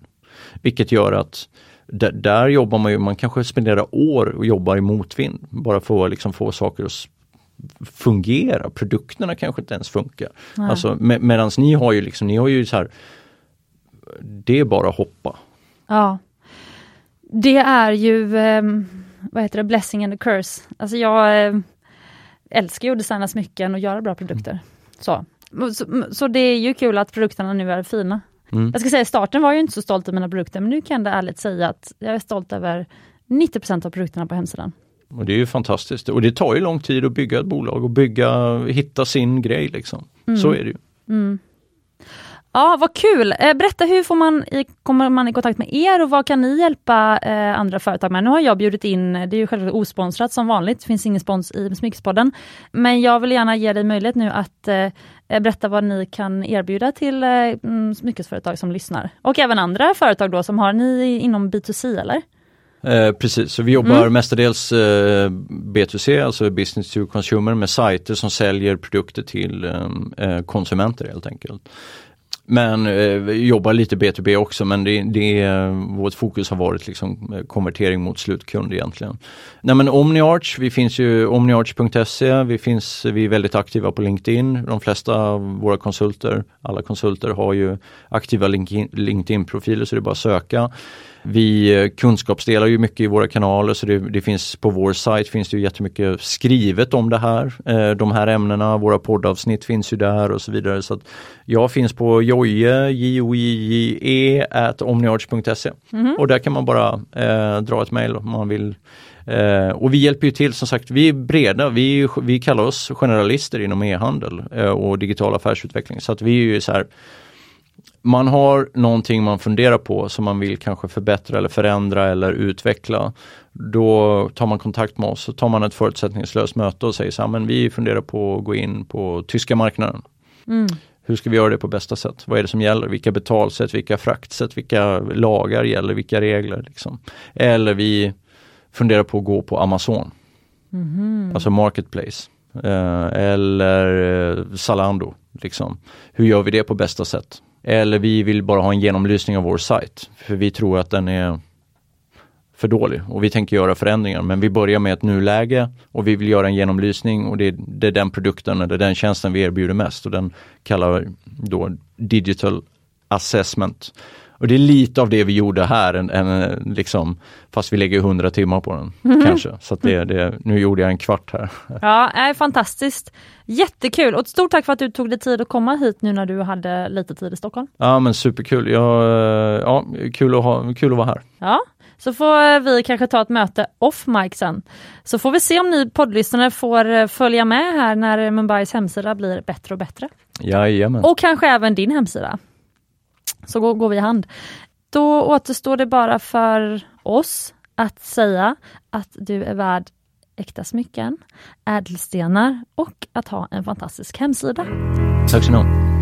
Vilket gör att där, där jobbar man ju, man kanske spenderar år och jobbar i motvind bara för att liksom få saker att fungera. Produkterna kanske inte ens funkar. Alltså, med, Medan ni har ju liksom, ni har ju så här, det är bara att hoppa. Ja. Det är ju, eh, vad heter det, blessing and a curse. Alltså jag eh, älskar ju att designa smycken och göra bra produkter. Så. Så, så, det är ju kul att produkterna nu är fina. Mm. Jag ska säga starten var jag inte så stolt över mina produkter, men nu kan jag ärligt säga att jag är stolt över 90% av produkterna på hemsidan. Och Det är ju fantastiskt och det tar ju lång tid att bygga ett bolag och bygga, hitta sin grej liksom. Mm. Så är det ju. Mm. Ja, vad kul! Eh, berätta, hur får man i, kommer man i kontakt med er och vad kan ni hjälpa eh, andra företag med? Nu har jag bjudit in, det är ju självklart osponsrat som vanligt, det finns ingen spons i Smyckespodden. Men jag vill gärna ge dig möjlighet nu att eh, berätta vad ni kan erbjuda till eh, mm, smyckesföretag som lyssnar. Och även andra företag då som har ni inom B2C eller? Eh, precis, så vi jobbar mm. mestadels eh, B2C, alltså business to consumer med sajter som säljer produkter till eh, eh konsumenter helt enkelt. Men eh, jobbar lite B2B också men det, det, vårt fokus har varit liksom eh, konvertering mot slutkund egentligen. Nej men OmniArch, vi finns ju omniarch.se, vi, finns, vi är väldigt aktiva på LinkedIn. De flesta av våra konsulter, alla konsulter har ju aktiva LinkedIn-profiler så det är bara att söka. Vi eh, kunskapsdelar ju mycket i våra kanaler så det, det, finns på vår sajt finns det ju jättemycket skrivet om det här. Eh, de här ämnena, våra poddavsnitt finns ju där och så vidare. Så jag finns på joje, j o j e omniarch.se mm. och där kan man bara eh, dra ett mejl om man vill Eh, och vi hjälper ju till som sagt, vi är breda, vi, vi kallar oss generalister inom e-handel eh, och digital affärsutveckling. Så att vi är ju så här, man har någonting man funderar på som man vill kanske förbättra eller förändra eller utveckla. Då tar man kontakt med oss, så tar man ett förutsättningslöst möte och säger så här, men vi funderar på att gå in på tyska marknaden. Mm. Hur ska vi göra det på bästa sätt? Vad är det som gäller? Vilka betalsätt, vilka fraktsätt, vilka lagar gäller, vilka regler? Liksom. Eller vi funderar på att gå på Amazon, mm. alltså Marketplace. Eh, eller eh, Zalando. Liksom. Hur gör vi det på bästa sätt? Eller vi vill bara ha en genomlysning av vår sajt, för vi tror att den är för dålig och vi tänker göra förändringar. Men vi börjar med ett nuläge och vi vill göra en genomlysning och det är, det är den produkten eller den tjänsten vi erbjuder mest och den kallar vi då Digital Assessment. Och det är lite av det vi gjorde här, en, en, liksom, fast vi lägger 100 timmar på den. Mm. kanske. Så det, det, nu gjorde jag en kvart här. Ja, är fantastiskt. Jättekul och stort tack för att du tog dig tid att komma hit nu när du hade lite tid i Stockholm. Ja men superkul, ja, ja, kul, att ha, kul att vara här. Ja, så får vi kanske ta ett möte off mic sen. Så får vi se om ni poddlyssnare får följa med här när Mumbais hemsida blir bättre och bättre. Jajamän. Och kanske även din hemsida så går, går vi i hand. Då återstår det bara för oss att säga att du är värd äkta smycken, ädelstenar och att ha en fantastisk hemsida. Tack så mycket.